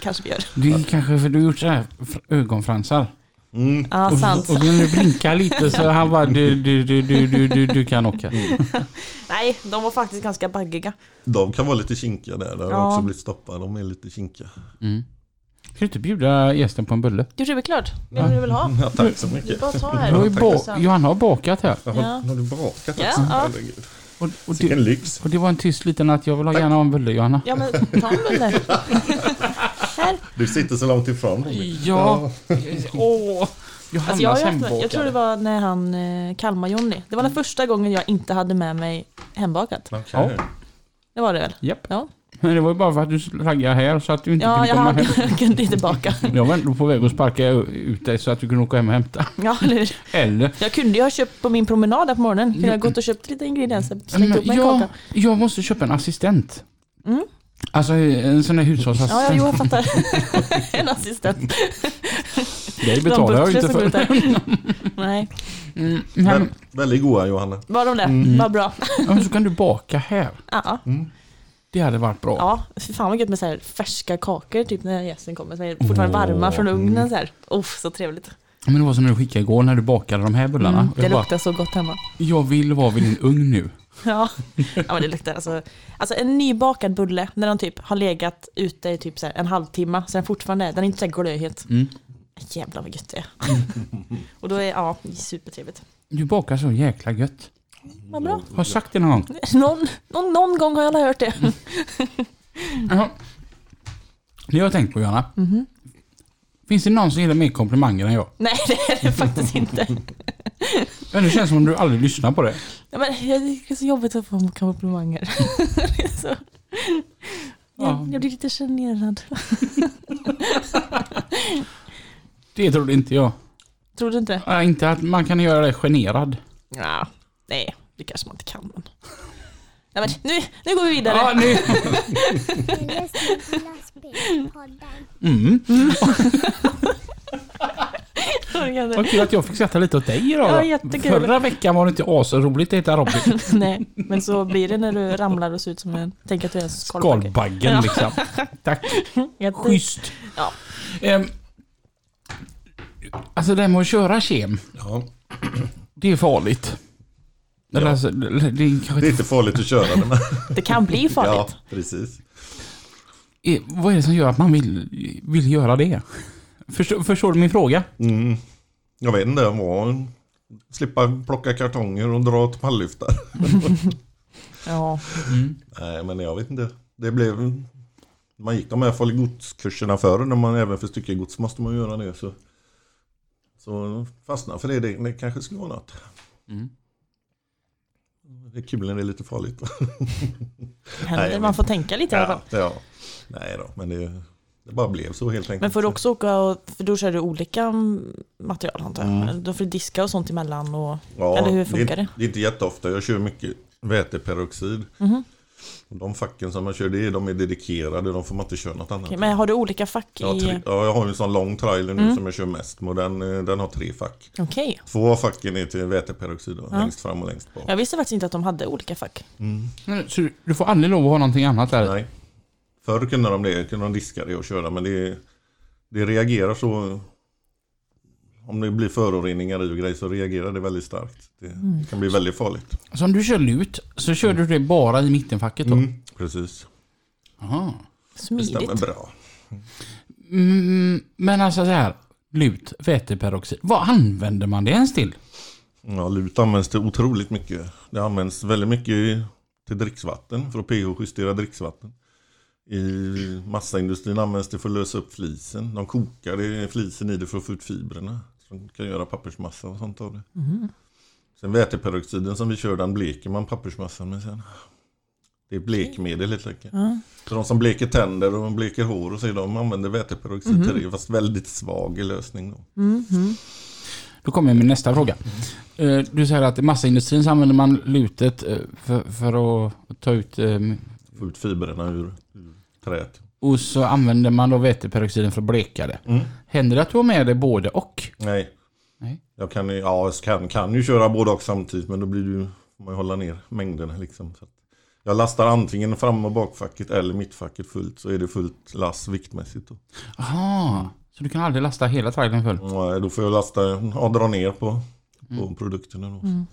kanske vi gör. Det är kanske för du har gjort så här fr- ögonfransar. Mm. Ja, och, sant. och du blinkar lite så han bara du, du, du, du, du, du, du kan åka. Nej, de var faktiskt ganska baggiga. De kan vara lite kinkiga där. Där har Ja. också blivit stoppade. De är lite kinkiga. Mm. Ska du inte bjuda gästen på en bulle? Du är väl klart? Vad vill du vill ha? Ja, tack så Du mycket. bara ta Du här. har ju tack. ba- Johanna har bakat här. Ja, Ja. Har du bakat Ja, också? ja. Och, och, det, lyx. och det var en tyst liten att jag vill ha gärna ha en bulle Johanna. Ja men ta en bulle. Här. Du sitter så långt ifrån. mig. Ja. Åh. Johannas Alltså jag, hembakade. jag tror det var när han eh, Kalmar-Johnny. Det var den första gången jag inte hade med mig hembakat. Okej. Ja. Det var det väl? Japp. Ja, Men det var ju bara för att du raggade här så att du inte ja kunde jag, komma hem. jag kunde inte baka. Jag var ändå på väg att sparka ut dig så att du kunde åka hem och hämta. Ja, eller? Eller Jag kunde ju ha köpt på min promenad där på morgonen. Kunde jag gått och köpt lite ingredienser. Slängt upp en ja, kaka. jag måste köpa en assistent. Mm. Alltså en sån där Ja, hushållsassistent. ja, jo, jag fattar. en assistent. det betalar jag ju inte för. Nej, Mm, men, Vä- väldigt goda Johanna. var de det? Mm. Vad bra. ja, så kan du baka här. Ja, Mm. Det hade varit bra. ja fy fan vad gött med så här färska kakor typ när gästen kommer. Så här, fortfarande varma från ugnen så här. Uff, så trevligt. Men det var som när du skickade igår när du bakade de här bullarna. Mm, det bara, luktar så gott hemma. jag vill vara vid din ugn nu. Ja, ja men det luktar alltså. Alltså en nybakad bulle när den typ har legat ute i typ så en halvtimme så den fortfarande är, den är inte så här glödhet. Mm. Jävlar vad gött det är. Och då är, ja, supertrevligt. Du bakar så jäkla gött. Vad bra. Har jag sagt det någon gång? Någon, någon, någon gång har jag hört det. Jaha. Det har jag tänkt på Johanna. Mhm. Finns det någon som gillar mer komplimanger än jag? Nej, det är det faktiskt inte. Ja, det känns som om du aldrig lyssnar på det. Ja, men jag tycker det är så jobbigt att få komplimanger. Det är så. Ja. Jag, jag blir lite generad. Det trodde inte jag. Tror du inte? Ja, inte att man kan göra det generad. Ja, nej, det kanske man inte kan. Men... Nej, men nu, nu går vi vidare. Ja, nu. Mm. Orkade. Vad kul att jag fick skratta lite åt dig idag. Ja. Förra veckan var det inte asroligt att heta Robin. Nej, men så blir det när du ramlar och ser ut som en... Tänk att du är en skalbagge. Skalbaggen Ja. liksom. Tack. Jätte- Schysst. Ja. Ehm, alltså det här med att köra kem, Ja. det är farligt. Eller Ja. alltså, det är kanske Det är inte... farligt att köra den. Det kan bli Ja, farligt. precis. Eh, Vad är det som gör att man vill, vill göra det? Förstår, förstår du min fråga? Mm. Jag vet inte, var slippa plocka kartonger och dra åt pallyftar. Ja. Nej, men jag vet inte. Det blev... Man gick de här farlig godskurserna förr, när man även för styckegods måste man göra det. Så, så fastna för det, det, det kanske skulle vara något. Mm. Det är kul när det är lite farligt. Händer, Nej, man får tänka lite i alla fall. ja. Nej då, men det, det bara blev så helt enkelt. Men får du också åka och, för då kör du olika material antar jag. Mm. Då får du diska och sånt emellan och, Ja, eller hur det är, funkar det? det är inte jätteofta. Jag kör mycket väteperoxid. Och De facken som man kör, det är, de är dedikerade. De får man inte köra något annat. Okej, men har du olika fack jag, har i... tre, ja, jag har ju en sån lång trailer nu Mm. som jag kör mest med. Den, eh, den har tre fack. Okej. Två av facken är till väteperoxid, Ja. längst fram och längst bak. Jag visste faktiskt inte att de hade olika fack. Mm. Men, Så du- du får aldrig lov att ha någonting annat där? Nej. Förr kunde de det, kunde de diska det och köra, men det, det reagerar så... Om det blir föroreningar i och grejer så reagerar det väldigt starkt. Det, Mm. det kan bli väldigt farligt. Så om du kör lut så kör du det bara i mittenfacket då? Mm, precis. Aha. Det Smidigt. stämmer bra. Mm, men alltså så här. lut, väteperoxid. Vad använder man det ens till? Ja, lut används till otroligt mycket. Det används väldigt mycket till dricksvatten för att pH-justera dricksvatten. I massaindustrin används det för att lösa upp flisen. De kokar det, flisen i det för att få ut fibrerna. Som kan göra pappersmassa och sånt av det. Sen väteperoxiden som vi kör, den bleker man pappersmassan med sen. Det är blekmedel helt enkelt. Ja. Så de som bleker tänder och bleker hår och så, de använder väteperoxid till det. Fast väldigt svag lösning. Då. Mhm. Då kommer jag med nästa fråga. Eh, Du säger att i massaindustrin så använder man lutet eh, för, för att ta ut... eh, Få ut fibrerna ur, ur träet. Och så använder man då väteperoxiden för att bleka det. Mm. Händer det att du har med det både och? Nej. Nej. Jag kan, ja, jag kan, kan ju köra både och samtidigt men då blir det ju, får man ju hålla ner mängderna liksom. Så att jag lastar antingen fram och bakfacket eller mittfacket fullt så är det fullt lass viktmässigt. Då. Aha, så du kan aldrig lasta hela trailern full? Nej, då får jag lasta, ja, dra ner på, på produkterna då.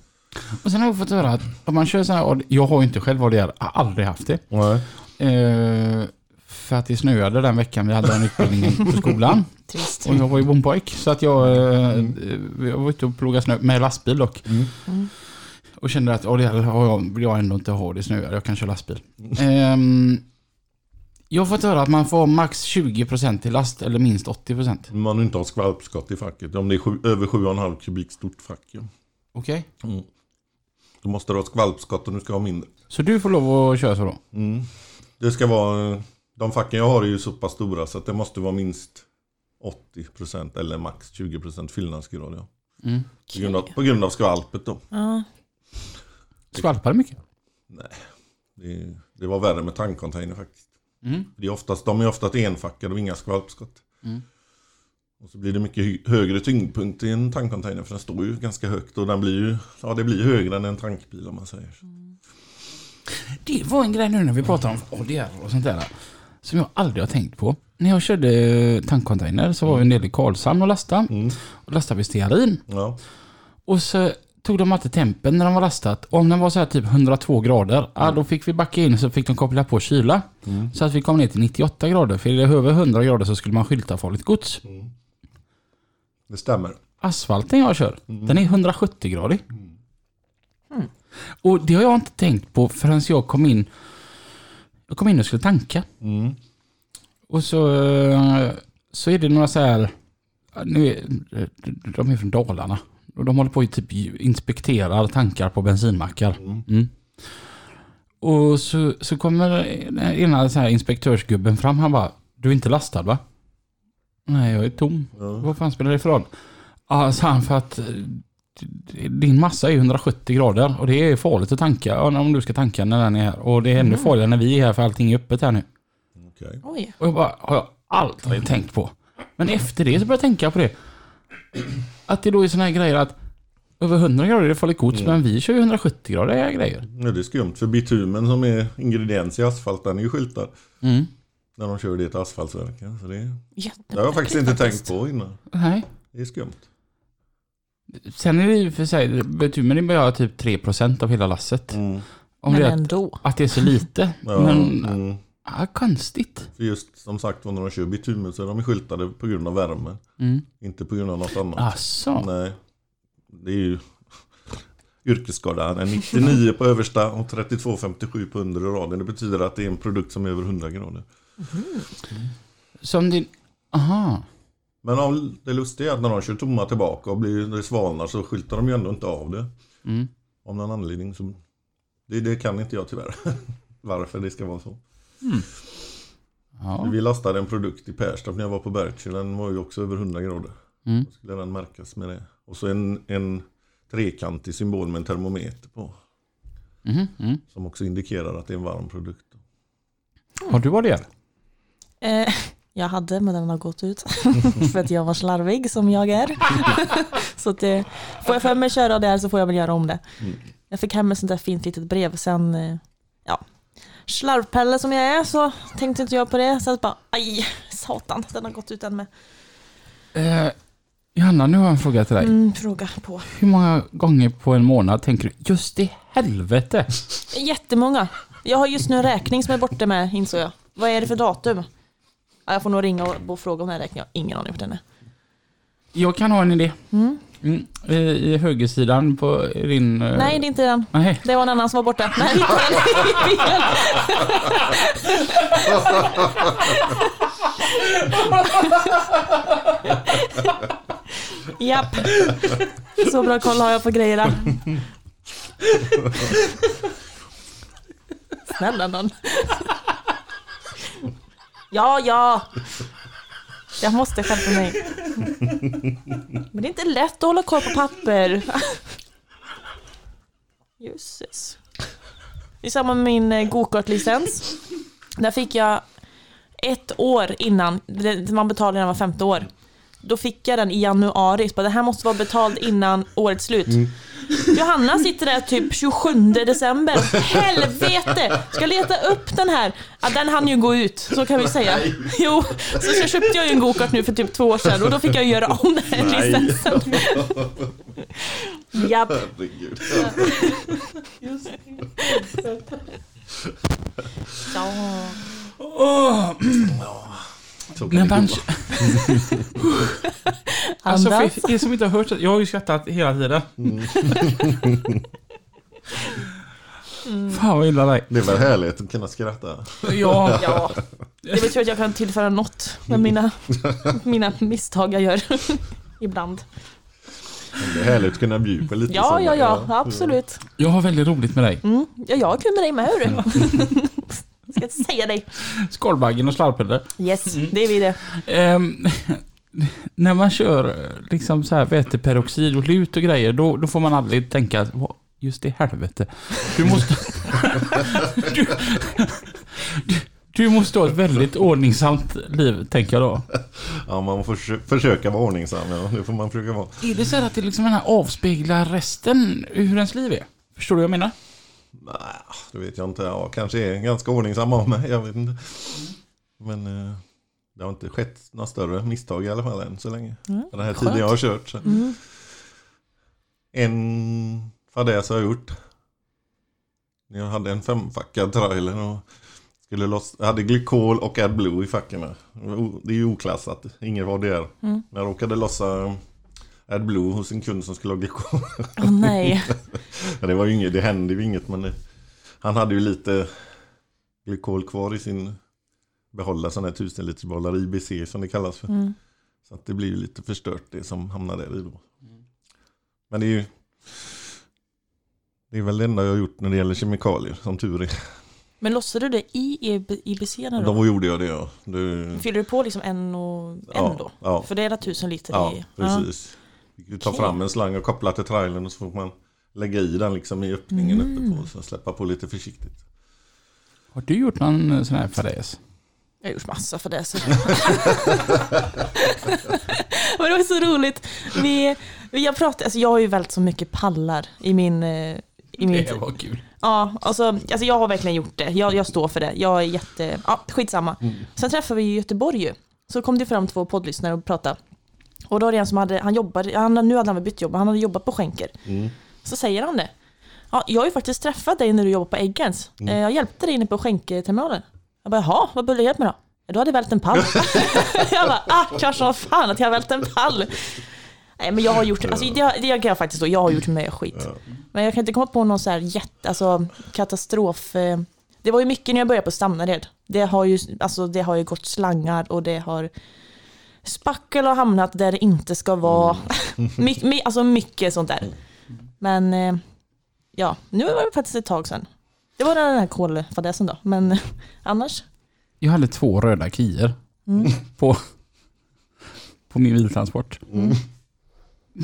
Och sen har jag fått höra att om man kör så här, jag har ju inte själv ADR, jag har aldrig haft det. Nej. Eh, för att det snöade den veckan vi hade den utbildningen på skolan. Trist. Och jag var ju bondpojk så att jag, eh, jag var ute och plogade snö med lastbil dock. Mm. Och kände att har jag, vill jag ändå inte ha, det snöar, jag kan köra lastbil. Ehm, jag har fått höra att man får max 20% till last eller minst 80%. Man inte har skvalpskott i facket. Om det är sju, över 7,5 kubik stort fack. Ja. Okej? Mm. Då måste du ha skvalpskott och du ska ha mindre. Så du får lov att köra så då? Mm. Det ska vara, de facken jag har är ju så pass stora så att det måste vara minst 80% eller max 20% fyllnadsgrad. Ja. Mm. På, grund av, på grund av skvalpet då. Ja. Skvalpar det mycket? Det, det var värre med tankcontainer faktiskt. Mm. Det är oftast, de är oftast enfackade och inga skvalpskott. Mm. Och så blir det mycket högre tyngdpunkt i en tankcontainer för den står ju ganska högt och den blir ju, ja det blir högre än en tankbil om man säger. Det var en grej nu när vi pratar om ADR och sånt där. Som jag aldrig har tänkt på. När jag körde tankcontainer så var vi nere i Karlshamn och lastade. Mm. Och lastade vi stearin. Ja. Och så tog de alltid tempen när de var lastat. Och om den var så här typ 102 grader, ja, då fick vi backa in så fick de koppla på kyla. Mm. Så att vi kom ner till 98 grader. För är det över 100 grader så skulle man skylta farligt gods. Det stämmer. Asfalten jag kör, den är 170-gradig. Mm. Och det har jag inte tänkt på förrän jag kom in. Jag kom in och skulle tanka. Mm. Och så, eh, så är det några så här, nu är, de är från Dalarna. Och de håller på att typ inspekterar tankar på bensinmackar. Mm. Mm. Och så, så kommer ena så här inspektörsgubben fram. Han bara, du är inte lastad va? Nej, jag är tom. Ja. Vad fan spelar det för roll? Ja, sa han för att eh, din massa är 170 grader och det är farligt att tanka om du ska tanka när den är här. Och det är ännu farligare när vi är här för allting är öppet här nu. Okej. Oj. Och jag bara, har jag aldrig tänkt på. Men efter det så började jag tänka på det. Att det då är såna här grejer att över 100 grader är det farligt gods, men vi kör ju 170 grader grejer. Ja, det är skumt för bitumen som är ingrediens i asfalt den är ju skyltad. Mm. När de kör det till asfaltverken. Så det, det har jag faktiskt inte tänkt på innan. Nej. Det är skumt. Sen är det ju för sig, bitumen är bara typ 3% av hela lasset. Mm. Om Men det är ändå. att det är så lite. Ja, Men, mm. ja, konstigt. För just som sagt när de kör bitumen så är de skyltade på grund av värmen. Mm. Inte på grund av något annat. Asså. Nej. Det är ju yrkesskada. En 99 på översta och 32,57 på undre raden. Det betyder att det är en produkt som är över 100 grader. Som din... Aha. Men om det lustiga är att när de kör tomma tillbaka och blir, det svalnar så skyltar de ju ändå inte av det. Mm. Av någon anledning. Så det, det kan inte jag tyvärr. Varför det ska vara så. Ja. Vi lastade en produkt i Perstorp när jag var på Berkshire. Den var ju också över 100 grader. Mm. Då skulle den märkas med det. Och så en, en trekantig symbol med en termometer på. Mhm, mm. Som också indikerar att det är en varm produkt. Har du vad det är? Eh, jag hade, men den har gått ut. för att jag var slarvig som jag är. så att, eh, får jag för mig köra där så får jag väl göra om det. Mm. Jag fick hem ett sånt där fint litet brev. Sen, eh, ja, slarvpelle som jag är så tänkte inte jag på det. Sen bara, aj, satan, den har gått ut den med. Eh, Johanna, nu har jag en fråga till dig. Mm, fråga på. Hur många gånger på en månad tänker du just i helvete? Jättemånga. Jag har just nu en räkning som är borta med, insåg jag. Vad är det för datum? Ja, jag får nog ringa och fråga om den här räkningen. Jag har ingen aning på den är. Jag kan ha en idé. Mm. Mm. I, I högersidan på din... eh, Nej, det är inte den. Nej. Det var en annan som var borta. Nej, inte den. Japp. Så bra koll har jag på grejerna. Snälla nån. Ja, ja. Jag måste skärpa mig. Men det är inte lätt att hålla koll på papper. Jösses. I samband med min eh, gokartlicens. Där fick jag ett år innan, man betalar när man var femte år. Då fick jag den i januari, så bara, det här måste vara betalt innan årets slut. Mm. Johanna sitter där typ 27 december. Helvete! Ska leta upp den här. Ja, den hann ju gå ut, så kan vi säga. Jo, så, så köpte jag ju en gokart nu för typ två år sedan och då fick jag göra om den här Nej. licensen. Japp. Herregud. Ja. Så kan När det gå. alltså, för er som inte har hört det, jag har ju skrattat hela tiden. Fan vad illa dig. Det är väl härligt att kunna skratta. Ja, Ja, det betyder att jag kan tillföra något med mina, mina misstag jag gör. Ibland. Det är härligt att kunna bjuda på lite Ja, sådana, ja, ja, absolut. jag har väldigt roligt med dig. Mm. Ja, jag har kul med dig med, Ska jag säga dig. Skalbaggen och slarvpiller. Yes, det är vi det. Ehm, när man kör liksom så här väteperoxid och lut och grejer, då, då får man aldrig tänka att "Vad- just i helvete. Du måste... du, du, du måste ha ett väldigt ordningsamt liv, tänker jag då. Ja, man får försö- försöka vara ordningsam. Ja, det får man försöka vara. Är det så här att det liksom den här avspeglar resten hur ens liv är? Förstår du vad jag menar? Nej, det vet jag inte. Ja, kanske är ganska ordningsam av mig. Jag vet inte. Men eh, det har inte skett några större misstag i alla fall än så länge. Mm, Den här skönt. tiden jag har kört. Mm. En fadäs har jag gjort. Jag hade en femfackad trailer och skulle loss, jag hade glykol och AdBlue i fackorna. Det är ju oklassat, inget vad det är. Mm. Jag råkade lossa AdBlue hos en kund som skulle ha glykol. Åh nej. Ja, det var ju inget, det hände ju inget men det, han hade ju lite glykol kvar i sin behållare, sån här 1000 liters behållare, IBC som det kallas för. Mm. Så att det blir ju lite förstört det som hamnar där i då. Men det är ju det är väl det enda jag har gjort när det gäller kemikalier, som tur är. Men lossade du det i IBC då? Då gjorde jag det ja. Det, Fyller du på liksom en och en ja, då? ja, För det är alla tusen liter ja, i? precis. Fick ju ta fram en slang och koppla till trailern och så får man lägga i den liksom i öppningen Mm. uppe på och så släppa på lite försiktigt. Har du gjort någon eh, sån här fadäs? Jag har gjort massa för det. Så. Men det var så roligt. Vi, vi jag, pratade, alltså jag har ju väldigt så mycket pallar i min... eh, I min Det var kul. ja, alltså, alltså jag har verkligen gjort det. Jag, jag står för det. Jag är jätte... Ja, skitsamma. Sen träffade vi i Göteborg ju. Så kom det fram två poddlyssnare och pratade. Och då var det en som hade, han jobbade, han, nu hade han väl bytt jobb, han hade jobbat på Schenker. Mm. Så säger han det. Ja, jag har ju faktiskt träffat dig när du jobbade på Eggens. Mm. Eh, Jag hjälpte dig inne på Schenkerterminalen. Jag bara, jaha, vad behöver du hjälp med då? Du hade vält en pall. jag bara, ah, klart som fan att jag har vält en pall. Nej men jag har gjort, alltså det, det kan jag faktiskt då, jag har gjort med skit. Men jag kan inte komma på någon så här jätte, alltså katastrof. eh. Det var ju mycket när jag började på Stamnared. Det har ju, alltså det har ju gått slangar och det har spackel har hamnat där det inte ska vara. My, my, alltså mycket sånt där. Men eh, ja, nu var det faktiskt ett tag sedan. Det var den här kolfadäsen då, men annars. Jag hade två röda kier Mm. på, på min biltransport. Mm.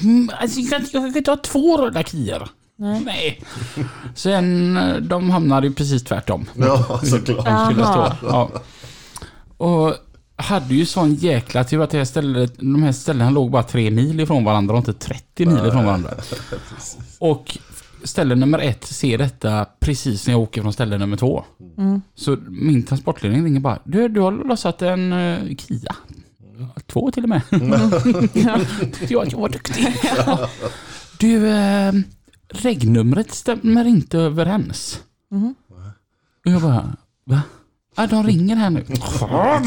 Mm, alltså jag, kan, inte- jag kan inte ha två röda kier. Nej. Nej. Sen, eh, de hamnade ju precis tvärtom. Ja, såklart. De skulle Aha. stå. Ja. Och hade ju sån jäkla tur att det här stället, de här ställena låg bara tre mil ifrån varandra och inte 30 mil ifrån varandra. Och ställe nummer ett ser detta precis när jag åker från ställe nummer två. Mm. Så min transportledning ringer bara. Du, du har lossat en uh, Kia. Två till och med. Ja. Jag jag var duktig. Du, eh, regnumret stämmer inte överens. Mhm. Och jag bara, va? Ja, de ringer här nu. ja,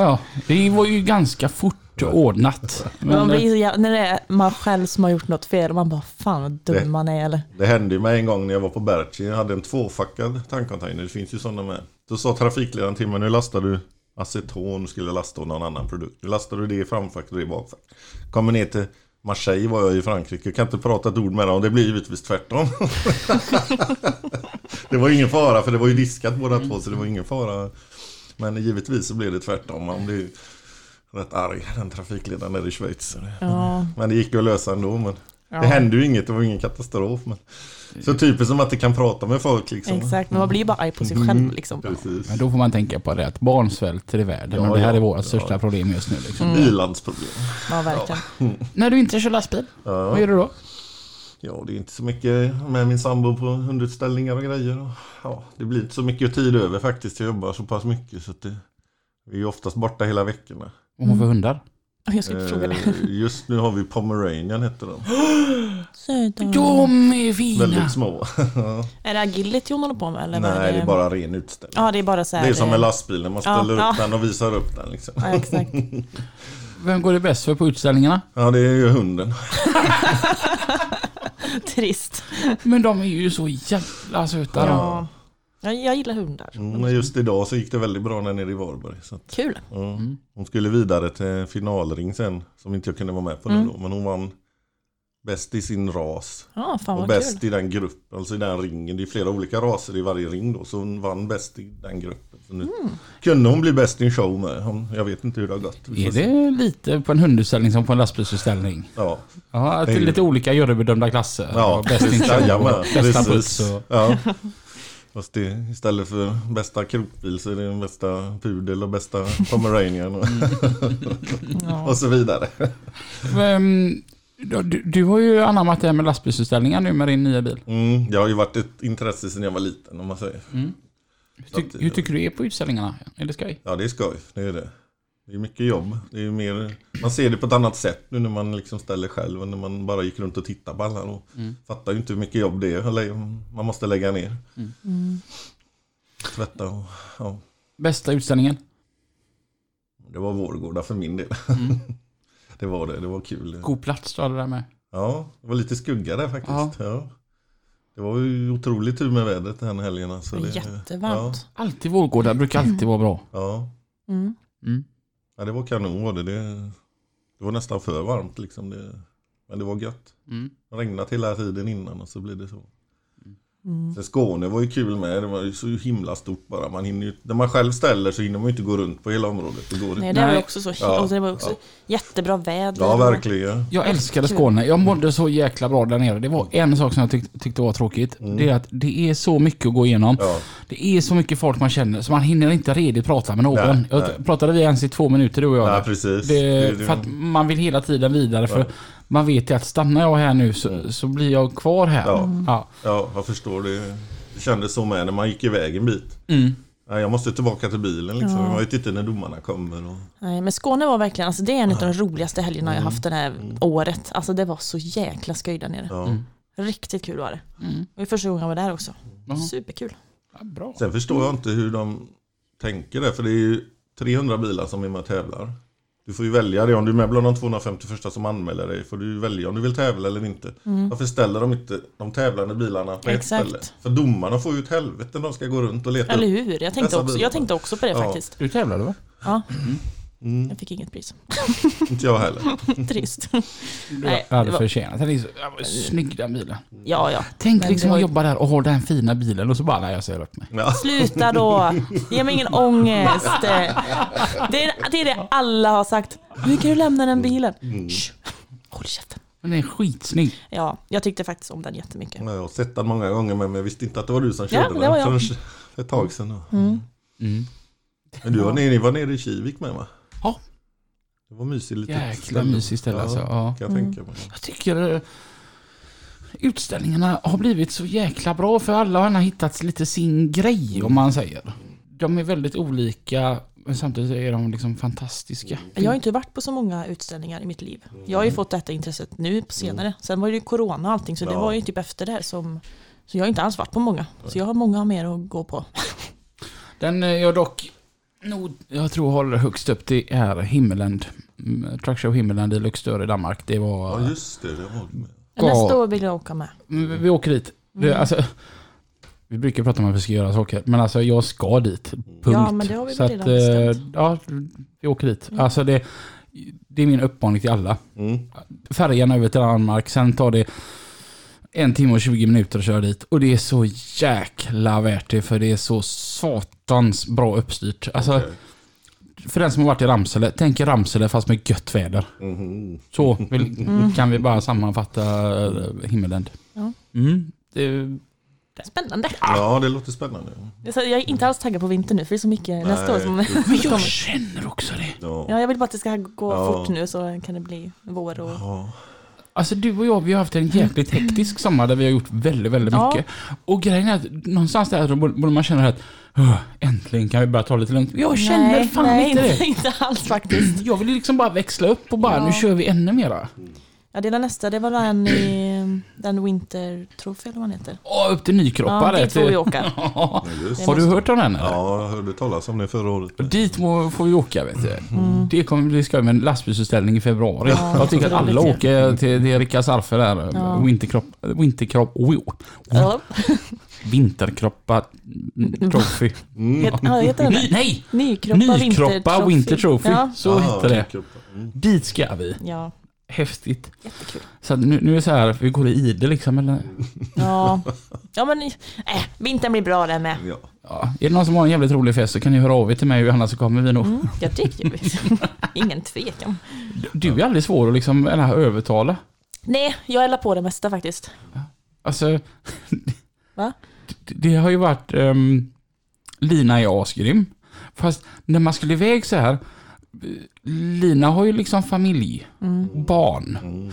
ja, det var ju ganska fort ordnat. Men man blir, så jä- när det är man själv som har gjort något fel och man bara fan vad dum Det- man är eller. Det hände ju mig en gång när jag var på Berchi. Jag hade en tvåfackad tankcontainer. Det finns ju sådana med. Då sa trafikledaren till mig, nu lastar du aceton, skulle lasta någon annan produkt. Nu lastar du det i framfack och det i bakfack. Kommer ner till Marseille var jag i Frankrike. Jag kan inte prata ett ord med dem. Det blir givetvis tvärtom. det var ingen fara för det var ju diskat båda två så det var ingen fara. Men givetvis så blev det tvärtom. Man blev rätt arg den trafikledaren där i Schweiz. Ja, Men det gick ju att lösa ändå. Men ja. det hände ju inget, det var ingen katastrof. Men... Så typiskt som att det kan prata med folk liksom. Exakt, men man blir bara arg på sig Mm. själv liksom. Precis. men då får man tänka på det att barn svälter i världen Ja, och det här ja, är vårt ja. största problem just nu. Liksom. Mm. Ilandsproblem. Ja, verkligen. När du inte kör lastbil, Ja. vad gör du då? ja, det är inte så mycket med min sambo på hundutställningar och grejer. Och, ja, det blir inte så mycket tid över faktiskt. Jag jobbar så pass mycket så att det, vi är oftast borta hela veckorna. Vad har hon för hundar? Jag skulle fråga det. Eh, just nu har vi Pomeranian heter de. Söta. De är fina! Väldigt små. Är det agility hon håller på med? Eller Nej, det är bara ren utställning. Ja, det är bara så här. Det är som eh, med lastbilen, man Ja, ställer upp ja. den och visar upp den liksom. Ja, exakt. Vem går det bäst för på utställningarna? Ja, det är ju hunden. Trist. Men de är ju så jävla söta. de. Ja. Jag, jag gillar hundar. Mm, men just idag så gick det väldigt bra där nere i Varberg. Så att, Kul. ja. Mm. Hon skulle vidare till finalring sen, som inte jag kunde vara med på nu Mm. då. Men hon vann bäst i sin ras. Fan och bäst kul. i den gruppen, alltså i den ringen. Det är flera olika raser i varje ring då. Så hon vann bäst i den gruppen. Så nu Mm. kunde hon bli bäst i en show med. Jag vet inte hur det har gått. Är det lite på en hundutställning som på en lastbilsutställning? Ja, Ja, det är lite olika jurybedömda klasser. ja bäst in show bästa och... Ja. Fast det, istället för bästa krokbil så är det den bästa pudel och bästa pomeranian och, Ja. och så vidare. Ehm, Du, du har ju anammat det här med lastbilsutställningar nu med din nya bil. Mm, det har ju varit ett intresse sedan jag var liten om man säger. Mm. Hur, tyck, hur tycker du är på utställningarna? Är det skoj? Ja det är skoj, det är det. Det är mycket jobb. Det är mer, man ser det på ett annat sätt nu när man liksom ställer själv än när man bara gick runt och tittade på alla. Och Mm. Fattar ju inte hur mycket jobb det är. Eller, Man måste lägga ner. Mm. Tvätta och ja. Bästa utställningen? Det var Vårgårda för min del. Mm. det var det, det var kul. God plats du hade där med. Ja, det var lite skugga där faktiskt. Ja. Det var ju otroligt tur med vädret den helgen. Alltså. Det Det, jättevarmt. Alltid Vårgårda brukar alltid vara bra. Ja, Mm. Ja, det var kanon var det. det. Det var nästan för varmt liksom. Det, men det var gött. Mm. Det regnade hela tiden innan och så blev det så. Mm. Sen Skåne var ju kul med. Det var ju så himla stort bara. Man hinner ju, när man själv ställer så hinner man ju inte gå runt på hela området. Det går Nej, inte. det var också så. Ja, Och det var också ja. jättebra väder. Ja, verkligen. Jag älskade Skåne. Jag mådde så jäkla bra där nere. Det var en sak som jag tyck, tyckte var tråkigt. Mm. Det är att det är så mycket att gå igenom. Ja, Det är så mycket folk man känner så man hinner inte redigt prata med någon. Nej, jag nej. pratade vi ens i två minuter du och jag. ja precis. Det, Det- det- för att man vill hela tiden vidare. För. Man vet ju att stannar jag här nu så, Mm. så blir jag kvar här. Ja. Ja. Ja, jag förstår det. Det kändes så med när man gick iväg en bit. Mm. Nej, jag måste tillbaka till bilen liksom. Ja. Jag vet inte när domarna kommer. Och... Nej, men Skåne var verkligen, alltså det är en av de roligaste helgerna jag Mm. haft det här Mm. året. Alltså det var så jäkla skoj där nere. Ja. Mm. Riktigt kul var det. Mm. Och det första gången jag var där också. Ja. Superkul. Ja, bra. Sen förstår jag inte hur de tänker det. För det är ju 300 bilar som är med och tävlar. Du får ju välja det. Om du är med bland de 251 som anmäler dig får du välja om du vill tävla eller inte. Mm. Varför ställer de inte de tävlande bilarna på Exakt. ett ställe? För domarna får ju ett helvete när de ska gå runt och leta Eller hur? Jag tänkte, också, bilar. jag tänkte också på det Ja. faktiskt. Du tävlade va? Ja, Mm, jag fick inget pris. inte jag heller. Trist. Du Nej, hade det var- förtjänat den. är så- ja, vad Snygg den bilen. Ja, ja. Tänk Men liksom var att jobba där och ha den fina bilen och så bara, nej jag säger upp mig. Ja. Sluta då! Ge mig ingen ångest. Det är, det är det alla har sagt. Hur kan du lämna den bilen? Mm. Shh. Håll käften. Men den är skitsnygg. Ja, jag tyckte faktiskt om den jättemycket. Ja, Jag har sett den många gånger men jag visste inte att det var du som Ja, körde det var jag. den förrän för ett tag sedan. Mm. Mm. Men du var nere, ni var nere i Kivik med va? Ja. Det var mysigt. Lite Jäkla mysigt ställe alltså. Ja. Kan jag Mm. tänka mig. Jag tycker eh, utställningarna har blivit så jäkla bra för alla har hittat lite sin grej om man säger. De är väldigt olika men samtidigt är de liksom fantastiska. Jag har inte varit på så många utställningar i mitt liv. Jag har ju fått detta intresset nu på senare. Sen var det ju corona och allting så det var ju typ efter det som så jag har inte alls varit på många. Så jag har många mer att gå på. Den eh, jag dock nog, jag tror håller högst upp det är Himmeland mm, Truckshow Himmeland i Luxor i Danmark. Det var... Ja just det, det var det med. Nästa år vill jag åka med. Mm, Vi åker dit. Det, Mm. alltså, vi brukar prata om att vi ska göra saker, men alltså jag ska dit. Punkt. Ja, men det har vi Så att, redan eh, bestämt. ja, vi åker dit. Mm. Alltså det, det är min uppmaning till alla. Mm. Färjan över till Danmark, sen tar det en timme och 20 minuter att köra dit. Och det är så jäkla värt det, för det är så satans bra uppstyrt. Alltså, Okej. för den som har varit i Ramsele, tänk Ramsele fast med gött väder. Mhm. Så vill, kan vi bara sammanfatta uh, Himmelend. Ja. Mm, det, Spännande. Ja, det låter spännande. Jag är inte alls taggad på vinter nu för det är så mycket nästa år som Nej, men jag kommer. känner också det. Ja. Ja, jag vill bara att det ska gå Ja. fort nu så kan det bli vår och... Ja. Alltså du och jag, vi har haft en jäkligt hektisk sommar där vi har gjort väldigt, väldigt Ja. mycket. Och grejen är att någonstans där borde man känna att "Åh, äntligen kan vi börja ta lite lugnt. Jag känner nej, fan nej, inte det. inte alls faktiskt. Jag vill liksom bara växla upp och bara, Ja. nu kör vi ännu mera. Ja, det är den nästa. Det var den i den Winter Trophy eller vad den heter. Åh, upp till Nykroppa Ja, där. dit får vi åka. Ja. Ja. Har du hört om den eller? Ja, jag hörde talas om det förra året. Dit må, får vi åka vet du. Mm. Det kommer vi ska med en lastbilsutställning i februari. Ja, jag tycker att alla roligt åker till, till Rickards Arfe där. Ja. Winterkropp, Winterkropp, oh, Ja. Vinterkroppa mm, Trophy. Mm. Ja, heter den Ny, nej! Nykroppa, Nykroppa Winter Trophy. Ja. Så Ah, heter det. Mm. Dit ska vi. Ja, Häftigt. jättekul. Så att nu, nu är det så här, vi går i ide liksom eller? Ja, ja men äh, vintern blir bra där med. Ja. Ja. Är det någon som har en jävligt rolig fest så kan ni höra av er till mig och Johanna så kommer vi nog. Mm, ja, det. Ingen tvekan. Du är aldrig svår att liksom, eller övertala. Nej, jag eldar på det mesta faktiskt. Alltså... Va? Det, det har ju varit... Um, Lina är asgrym. Fast när man skulle iväg så här... Lina har ju liksom familj, Mm. barn. Mm.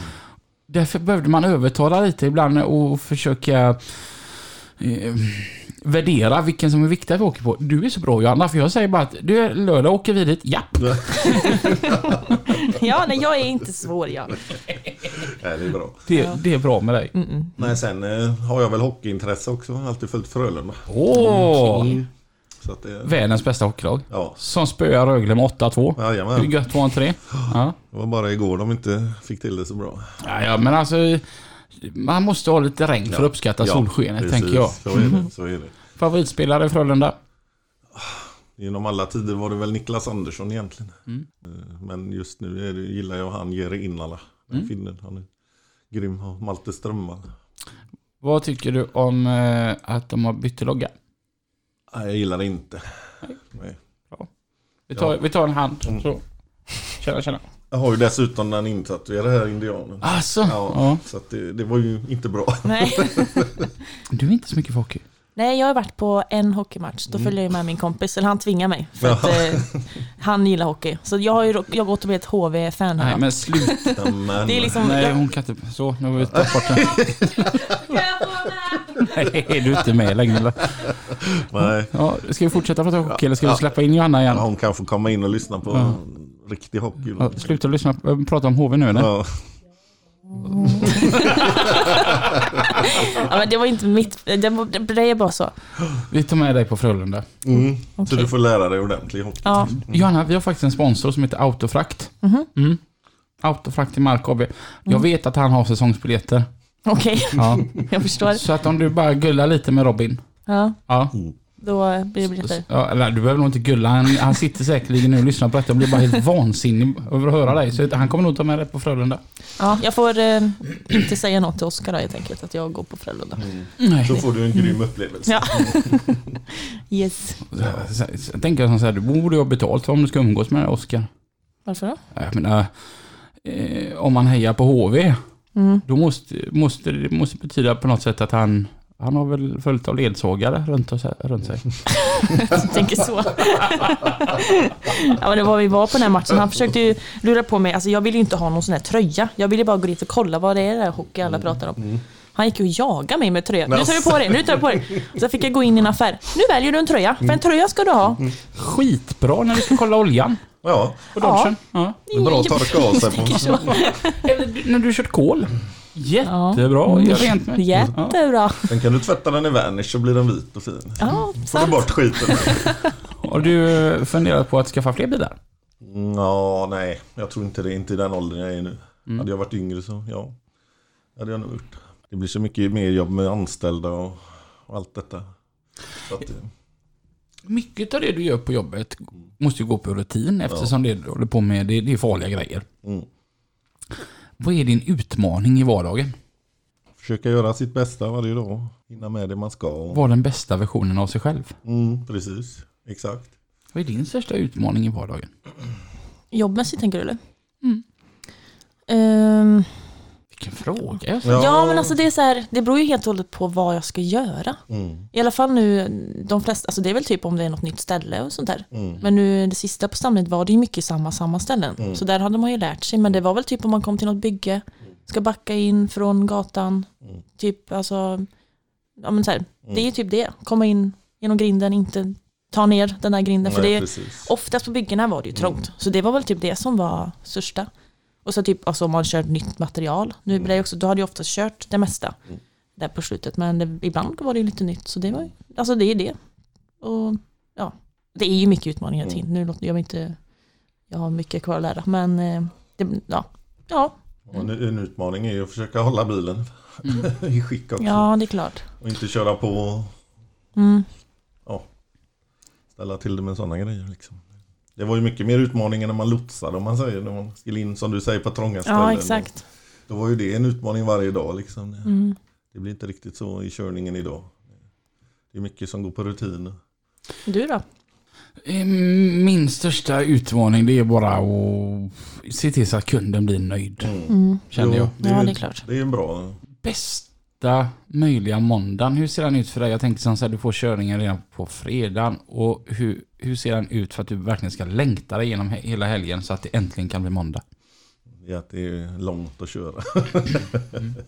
Därför behövde man övertala lite ibland och försöka eh, värdera vilken som är viktig att vi åker på. Du är så bra Johanna, för jag säger bara att du, lördag åker vi dit. Japp! Ja, nej, jag är inte svår jag. Nej, det är bra. Det, Ja. det är bra med dig. Mm-mm. Nej, sen eh, har jag väl hockeyintresse också. Alltid följt Frölunda. Åh! Så att det, Världens bästa hockeylag. ja, Som spöar Rögle med 8-2. Hur jajamän. gött var inte det? Ja. Det var bara igår de inte fick till det så bra. Ja, ja, men alltså... Man måste ha lite regn för att uppskatta Ja, solskenet, precis. tänker jag. Så är det. Så är det. Favoritspelare i Frölunda? Genom alla tider var det väl Niklas Andersson egentligen. Mm. Eh, Men just nu det, gillar jag han Jere Innala. Den Mm. finnen. Han är grym. Malte Strömman. Vad tycker du om eh, att de har bytt logga? Nej, jag gillar det inte. Nej. Nej. Vi tar, Ja. vi tar en hand. Mm. Så. Tjena, tjena. Jag har ju dessutom den intatuerade här indianen. Alltså, Ja, ja. Så att det, det var ju inte bra. Nej. Du är inte så mycket för hockey. Nej, jag har varit på en hockeymatch. Då följer jag med min kompis, eller han tvingar mig. För att eh, han gillar hockey. Så jag har ju jag har gått och blivit HV-fan. Nej, här. men sluta. Men, Det är liksom... Nej, jag, hon kan inte... Så, nu har vi tagit bort den. Nej, är du inte med längre? eller? nej. Ja, ska vi fortsätta prata hockey eller ska vi släppa in Johanna igen? Hon kan få komma in och lyssna på Ja. riktig hockey. Ja, sluta lyssna, prata om HV nu eller? Ja. ja, men det var inte mitt... Det, var, det är bara så. Vi tar med dig på Frölunda. Mm. Så Okej. du får lära dig ordentlig hockey. Ja. Johanna, vi har faktiskt en sponsor som heter Autofrakt. Mhm. Mm. Autofrakt i Mark AB. Jag vet att han har säsongsbiljetter. Okej, Ja. jag förstår. Så att om du bara gullar lite med Robin. Ja, Ja. Då blir det biljetter. ja eller du behöver nog inte gulla. Han, han sitter säkerligen nu och lyssnar på detta och blir bara helt vansinnig över att höra dig. Så han kommer nog ta med dig på Frölunda. Ja, jag får eh, inte säga något till Oskar helt enkelt, att jag går på Frölunda. Nej. Då får du en grym upplevelse. Ja. Yes. Så- så- Jag tänker som så här, du borde ju ha betalt för om du ska umgås med Oskar. Varför då? Jag menar, eh, om man hejar på HV, Mm. då måste, måste det måste betyda på något sätt att han han har väl följt av ledsågare runt, så- runt sig. Jag tänker så. ja, men det var vi var på den här matchen. Han försökte ju lura på mig. Alltså, jag ville ju inte ha någon sån här tröja. Jag ville bara gå dit och kolla vad det är det där hockey alla pratar om. Han gick ju och jagade mig med tröja. Nu tar du på dig, nu tar du på dig. Så fick jag gå in i en affär. Nu väljer du en tröja, för en tröja ska du ha. Skitbra när du ska kolla oljan Ja, på Ja. Dodgen. Ja. det är bra att torka av sig på. Eller när du kört kol. Jättebra, gör rent med. Jättebra. Sen kan du tvätta den i Vanish så blir den vit och fin. Ja, Får du bort skiten. Har du funderat på att skaffa fler bilar? Ja, nej. Jag tror inte det. Inte i den åldern jag är nu. Mm. Hade jag varit yngre så ja. Det hade jag nog gjort. Det blir så mycket mer jobb med anställda och, och allt detta. Så att, Mycket av det du gör på jobbet måste ju gå på rutin eftersom det du håller på med det, det är farliga grejer. mm. Vad är din utmaning i vardagen? Försöka göra sitt bästa varje dag. Hinna med det man ska. Var den bästa versionen av sig själv? Mm, precis. Exakt. Vad är din största utmaning i vardagen? Jobbmässigt tänker du eller? Mm. Ehm, Vilken fråga. Alltså. ja. men alltså det är så här, det beror ju helt och hållet på vad jag ska göra. Mm, I alla fall nu, de flesta, alltså det är väl typ om det är något nytt ställe och sånt där. mm, Men nu det sista på stammet var det ju mycket samma, samma ställen. Mm. Så där hade man ju lärt sig. Men det var väl typ om man kom till något bygge, ska backa in från gatan. Mm. Typ alltså, ja men så här, det är ju typ det. Komma in genom grinden, inte ta ner den där grinden. För Nej, det, precis. oftast på byggena var det ju trångt. Så det var väl typ det som var största. Och så typ alltså om man kör nytt material. Nu blir det också, då hade jag oftast kört det mesta Mm. där på slutet. Men det, ibland var det ju lite nytt. Så det var ju- alltså det är det. Och ja, det är ju mycket utmaningar Mm. till. Nu låter jag inte, jag har mycket kvar att lära. Men eh, det, ja, ja, Och en, en utmaning är ju att försöka hålla bilen i skick också. ja det är klart. Och inte köra på och Mm. ställa till det med sådana grejer. Liksom. Det var ju mycket mer utmaning än när man lotsade om man säger. När man skulle in som du säger på trånga ställen. Ja, exakt. Då var ju det en utmaning varje dag. Liksom. Mm. Det blir inte riktigt så i körningen idag. Det är mycket som går på rutin. Du då? Eh, Min största utmaning det är bara att se till så att kunden blir nöjd. Mm. Känner jag. det Ja, är, det är klart. Det är en bra. Bästa möjliga måndagen. Hur ser den ut för dig? Jag tänker som så här, du får körningen redan på fredagen. Och hur, hur ser den ut för att du verkligen ska längta dig genom he- hela helgen så att det äntligen kan bli måndag? Det är att det är långt att köra.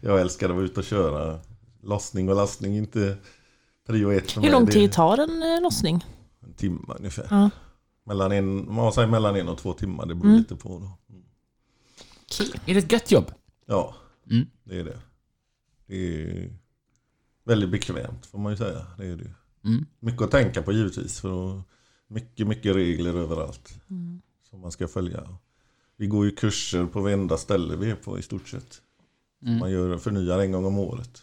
Jag älskar att vara ute och köra. Lossning och lastning är inte prio ett för Hur lång Det är tid tar en eh, lossning? En timme ungefär. Ja. Mellan en, man säger mellan en och två timmar. Det beror Mm. lite på. Då. Okej. Är det ett gött jobb? Ja, Mm. det är det. Det är väldigt bekvämt får man ju säga. Det är det. Mm. Mycket att tänka på givetvis. För mycket, mycket regler överallt Mm. som man ska följa. Vi går ju kurser på varenda ställe vi är på i stort sett. Mm. Man gör förnyar en gång om året.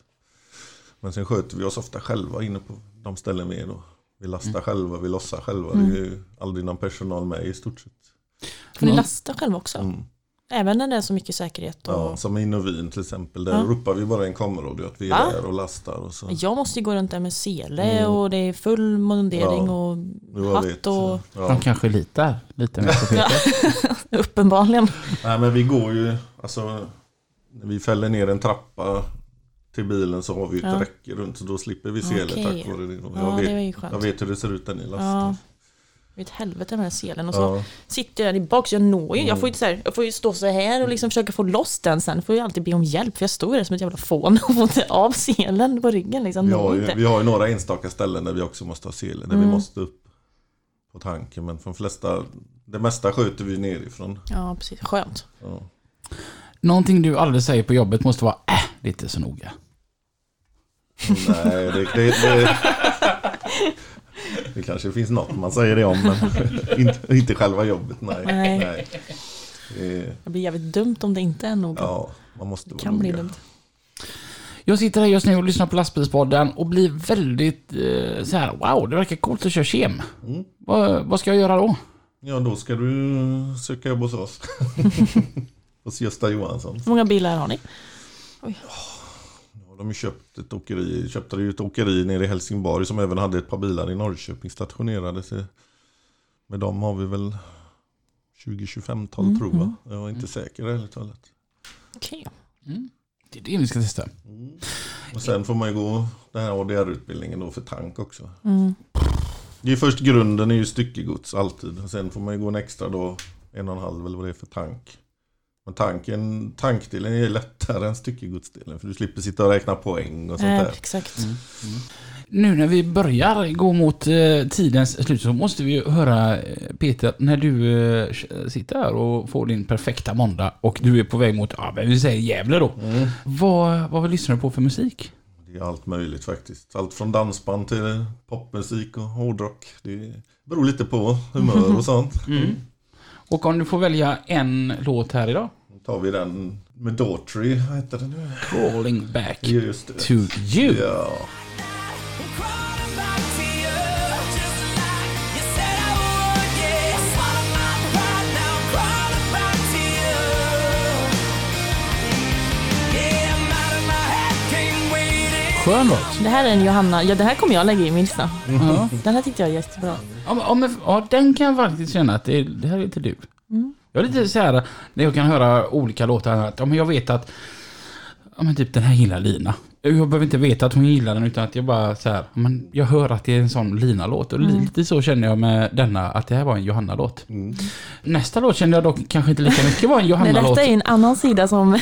Men sen sköter vi oss ofta själva inne på de ställen vi är då. Vi lastar Mm. själva, vi lossar själva. Mm. Det är ju aldrig någon personal med i stort sett. Får ni Ja. lasta själv också? Mm. Även när det är så mycket säkerhet? Och... Ja, som i Novin till exempel. Där Ja. ropar vi bara en kameradio att vi är Va? där och lastar. Och så. Jag måste ju gå runt där med sele Mm. och det är full mundering Ja. och hatt vet. och De Ja. kanske litar lite mer på Peter. uppenbarligen. Nej men vi går ju, alltså när vi fäller ner en trappa till bilen så har vi ett Ja. räcke runt så då slipper vi sele Okej. tack vare det. Ja, Jag, det vet, var ju skönt. jag vet hur det ser ut när ni lastar. Ett helvete med den här selen. Och så Ja. sitter jag där i bak så jag når ju. Jag Mm. får ju, så här, jag får ju stå så här och liksom försöka få loss den sen. Får ju alltid be om hjälp för jag står där som ett jävla fån och får inte av selen på ryggen. Liksom. Vi, har ju, vi har ju några enstaka ställen där vi också måste ha sele, där vi Mm. måste upp på tanken. Men för de flesta, det mesta sköter vi nerifrån. Ja, precis. Skönt. Ja. Någonting du aldrig säger på jobbet måste vara äh, inte så noga. Nej, det, det, det, det kanske finns något man säger det om, men inte, inte själva jobbet. Nej. Nej. nej. Det, Det blir jävligt dumt om det inte är nog. ja, man måste det vara kan bli dumt. Jag sitter här just nu och lyssnar på lastbilspodden och blir väldigt eh, så här, wow, det verkar coolt att köra kem. Mm. Vad, vad ska jag göra då? Ja, då ska du söka jobb hos oss. hos Gösta Johansson. Hur många bilar har ni? Ja, de har ju köpt ett åkeri, köpte ju ett åkeri nere i Helsingborg som även hade ett par bilar i Norrköping stationerade. Så med dem har vi väl 20-25-tal Mm, tror jag. Jag är inte säker ärligt talat. Okej. Mm. Det är det vi ska testa. Och sen får man ju gå den här ADR-utbildningen då för tank också. Mm. Det är först grunden är ju styckegods alltid. Och sen får man ju gå en extra då, en och en halv eller vad det är för tank. Men tanken, tankdelen är lättare än styckegodsdelen. För du slipper sitta och räkna poäng och sånt Eh, där. exakt. Nu när vi börjar gå mot eh, tidens slut så måste vi ju höra eh, Peter, när du eh, sitter här och får din perfekta måndag och du är på väg mot, ja men vi säger Gävle då. Mm. Vad, vad lyssnar du på för musik? Det är allt möjligt faktiskt. Allt från dansband till popmusik och hårdrock. Det beror lite på humör och sånt. Mm. Och om du får välja en låt här idag? Tar vi den med Daughtry, vad heter den nu? Crawling back Just det. to you. Ja. Skön låt. Det här är en Johanna, ja det här kommer jag lägga i min lista. Ja. Den här tyckte jag är jättebra. Ja, men- ja, den kan jag faktiskt känna att det, det här är inte du. Jag är lite så här när jag kan höra olika låtar att ja, men jag vet att ja, men typ den här gillar Lina. Jag behöver inte veta att hon gillar den utan att jag bara så här, men jag hör att det är en sån Lina-låt och lite så känner jag med denna att det här var en Johanna-låt. Nästa låt kände jag dock kanske inte lika mycket var en Nej, Johanna-låt. detta är en annan sida som...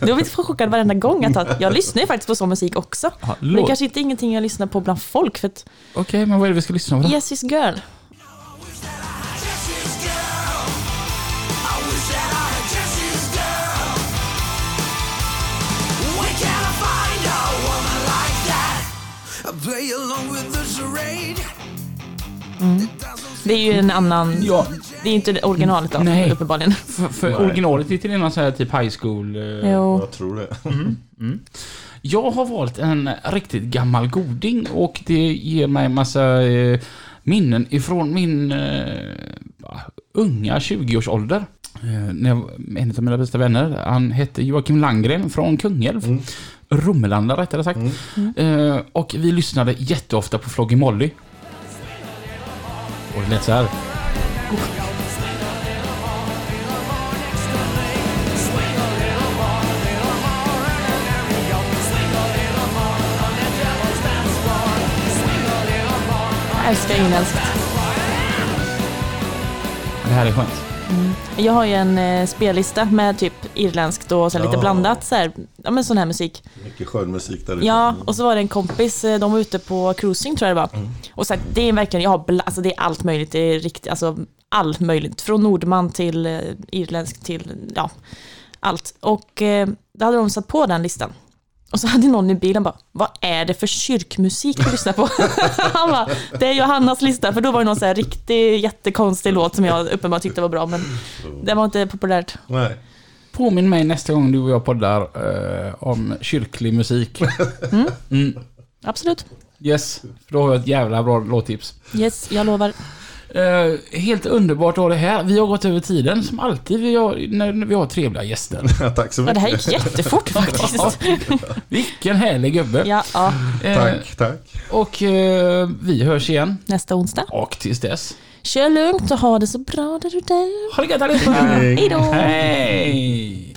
du har blivit chockad varenda gång tar. Jag lyssnar ju faktiskt på sån musik också. Ja, Men det kanske inte är ingenting jag lyssnar på bland folk för att Okej, men vad är det vi ska lyssna på då? Yes is girl. Det är ju en annan... Ja, Det är inte originalet då, Nej. uppenbarligen. för, för Nej. originalet är till någon sån här typ high school... eh, Jo. Jag tror det. Jag har valt en riktigt gammal goding och det ger mig en massa eh, minnen ifrån min eh, unga 20-årsålder. Eh, när jag, en av mina bästa vänner, han hette Joakim Langgren från Kungälv. Romelanda rättare sagt. Eh, och vi lyssnade jätteofta på Floggy Molly. Och det lät så här. Jag älskar irländskt. Det här är skönt. Jag har ju en eh, spellista med typ irländskt och så här lite Ja. blandat så här, ja men sån här musik. Mycket skön musik där ute. Ja, och så var det en kompis, eh, de var ute på cruising tror jag det var. Och så här, det är verkligen, jag har, bla- alltså det är allt möjligt, det är riktigt, alltså allt möjligt. Från Nordman till eh, irländskt till, ja, allt. Och eh, då hade de satt på den listan. Och så hade någon i bilen bara, vad är det för kyrkmusik du lyssnar på? Han bara, det är Johannas lista, för då var det någon så här riktig jättekonstig låt som jag uppenbarligen tyckte var bra, men det var inte populärt. Nej. Påminn mig nästa gång du och jag poddar eh, om kyrklig musik. Mm. Absolut. Yes, för då har jag ett jävla bra låttips. Yes, jag lovar. Eh, helt underbart att ha det här. Vi har gått över tiden som alltid vi har, när vi har trevliga gäster. Tack så Ja, mycket. det här gick jättefort faktiskt. Vilken härlig gubbe. Ja, ja. Eh, Tack, tack. och eh, vi hörs igen. Nästa onsdag. Och tills dess. Kör lugnt och ha det så bra där ute. Ha det gött allihopa! Hej. Hej då! Hej!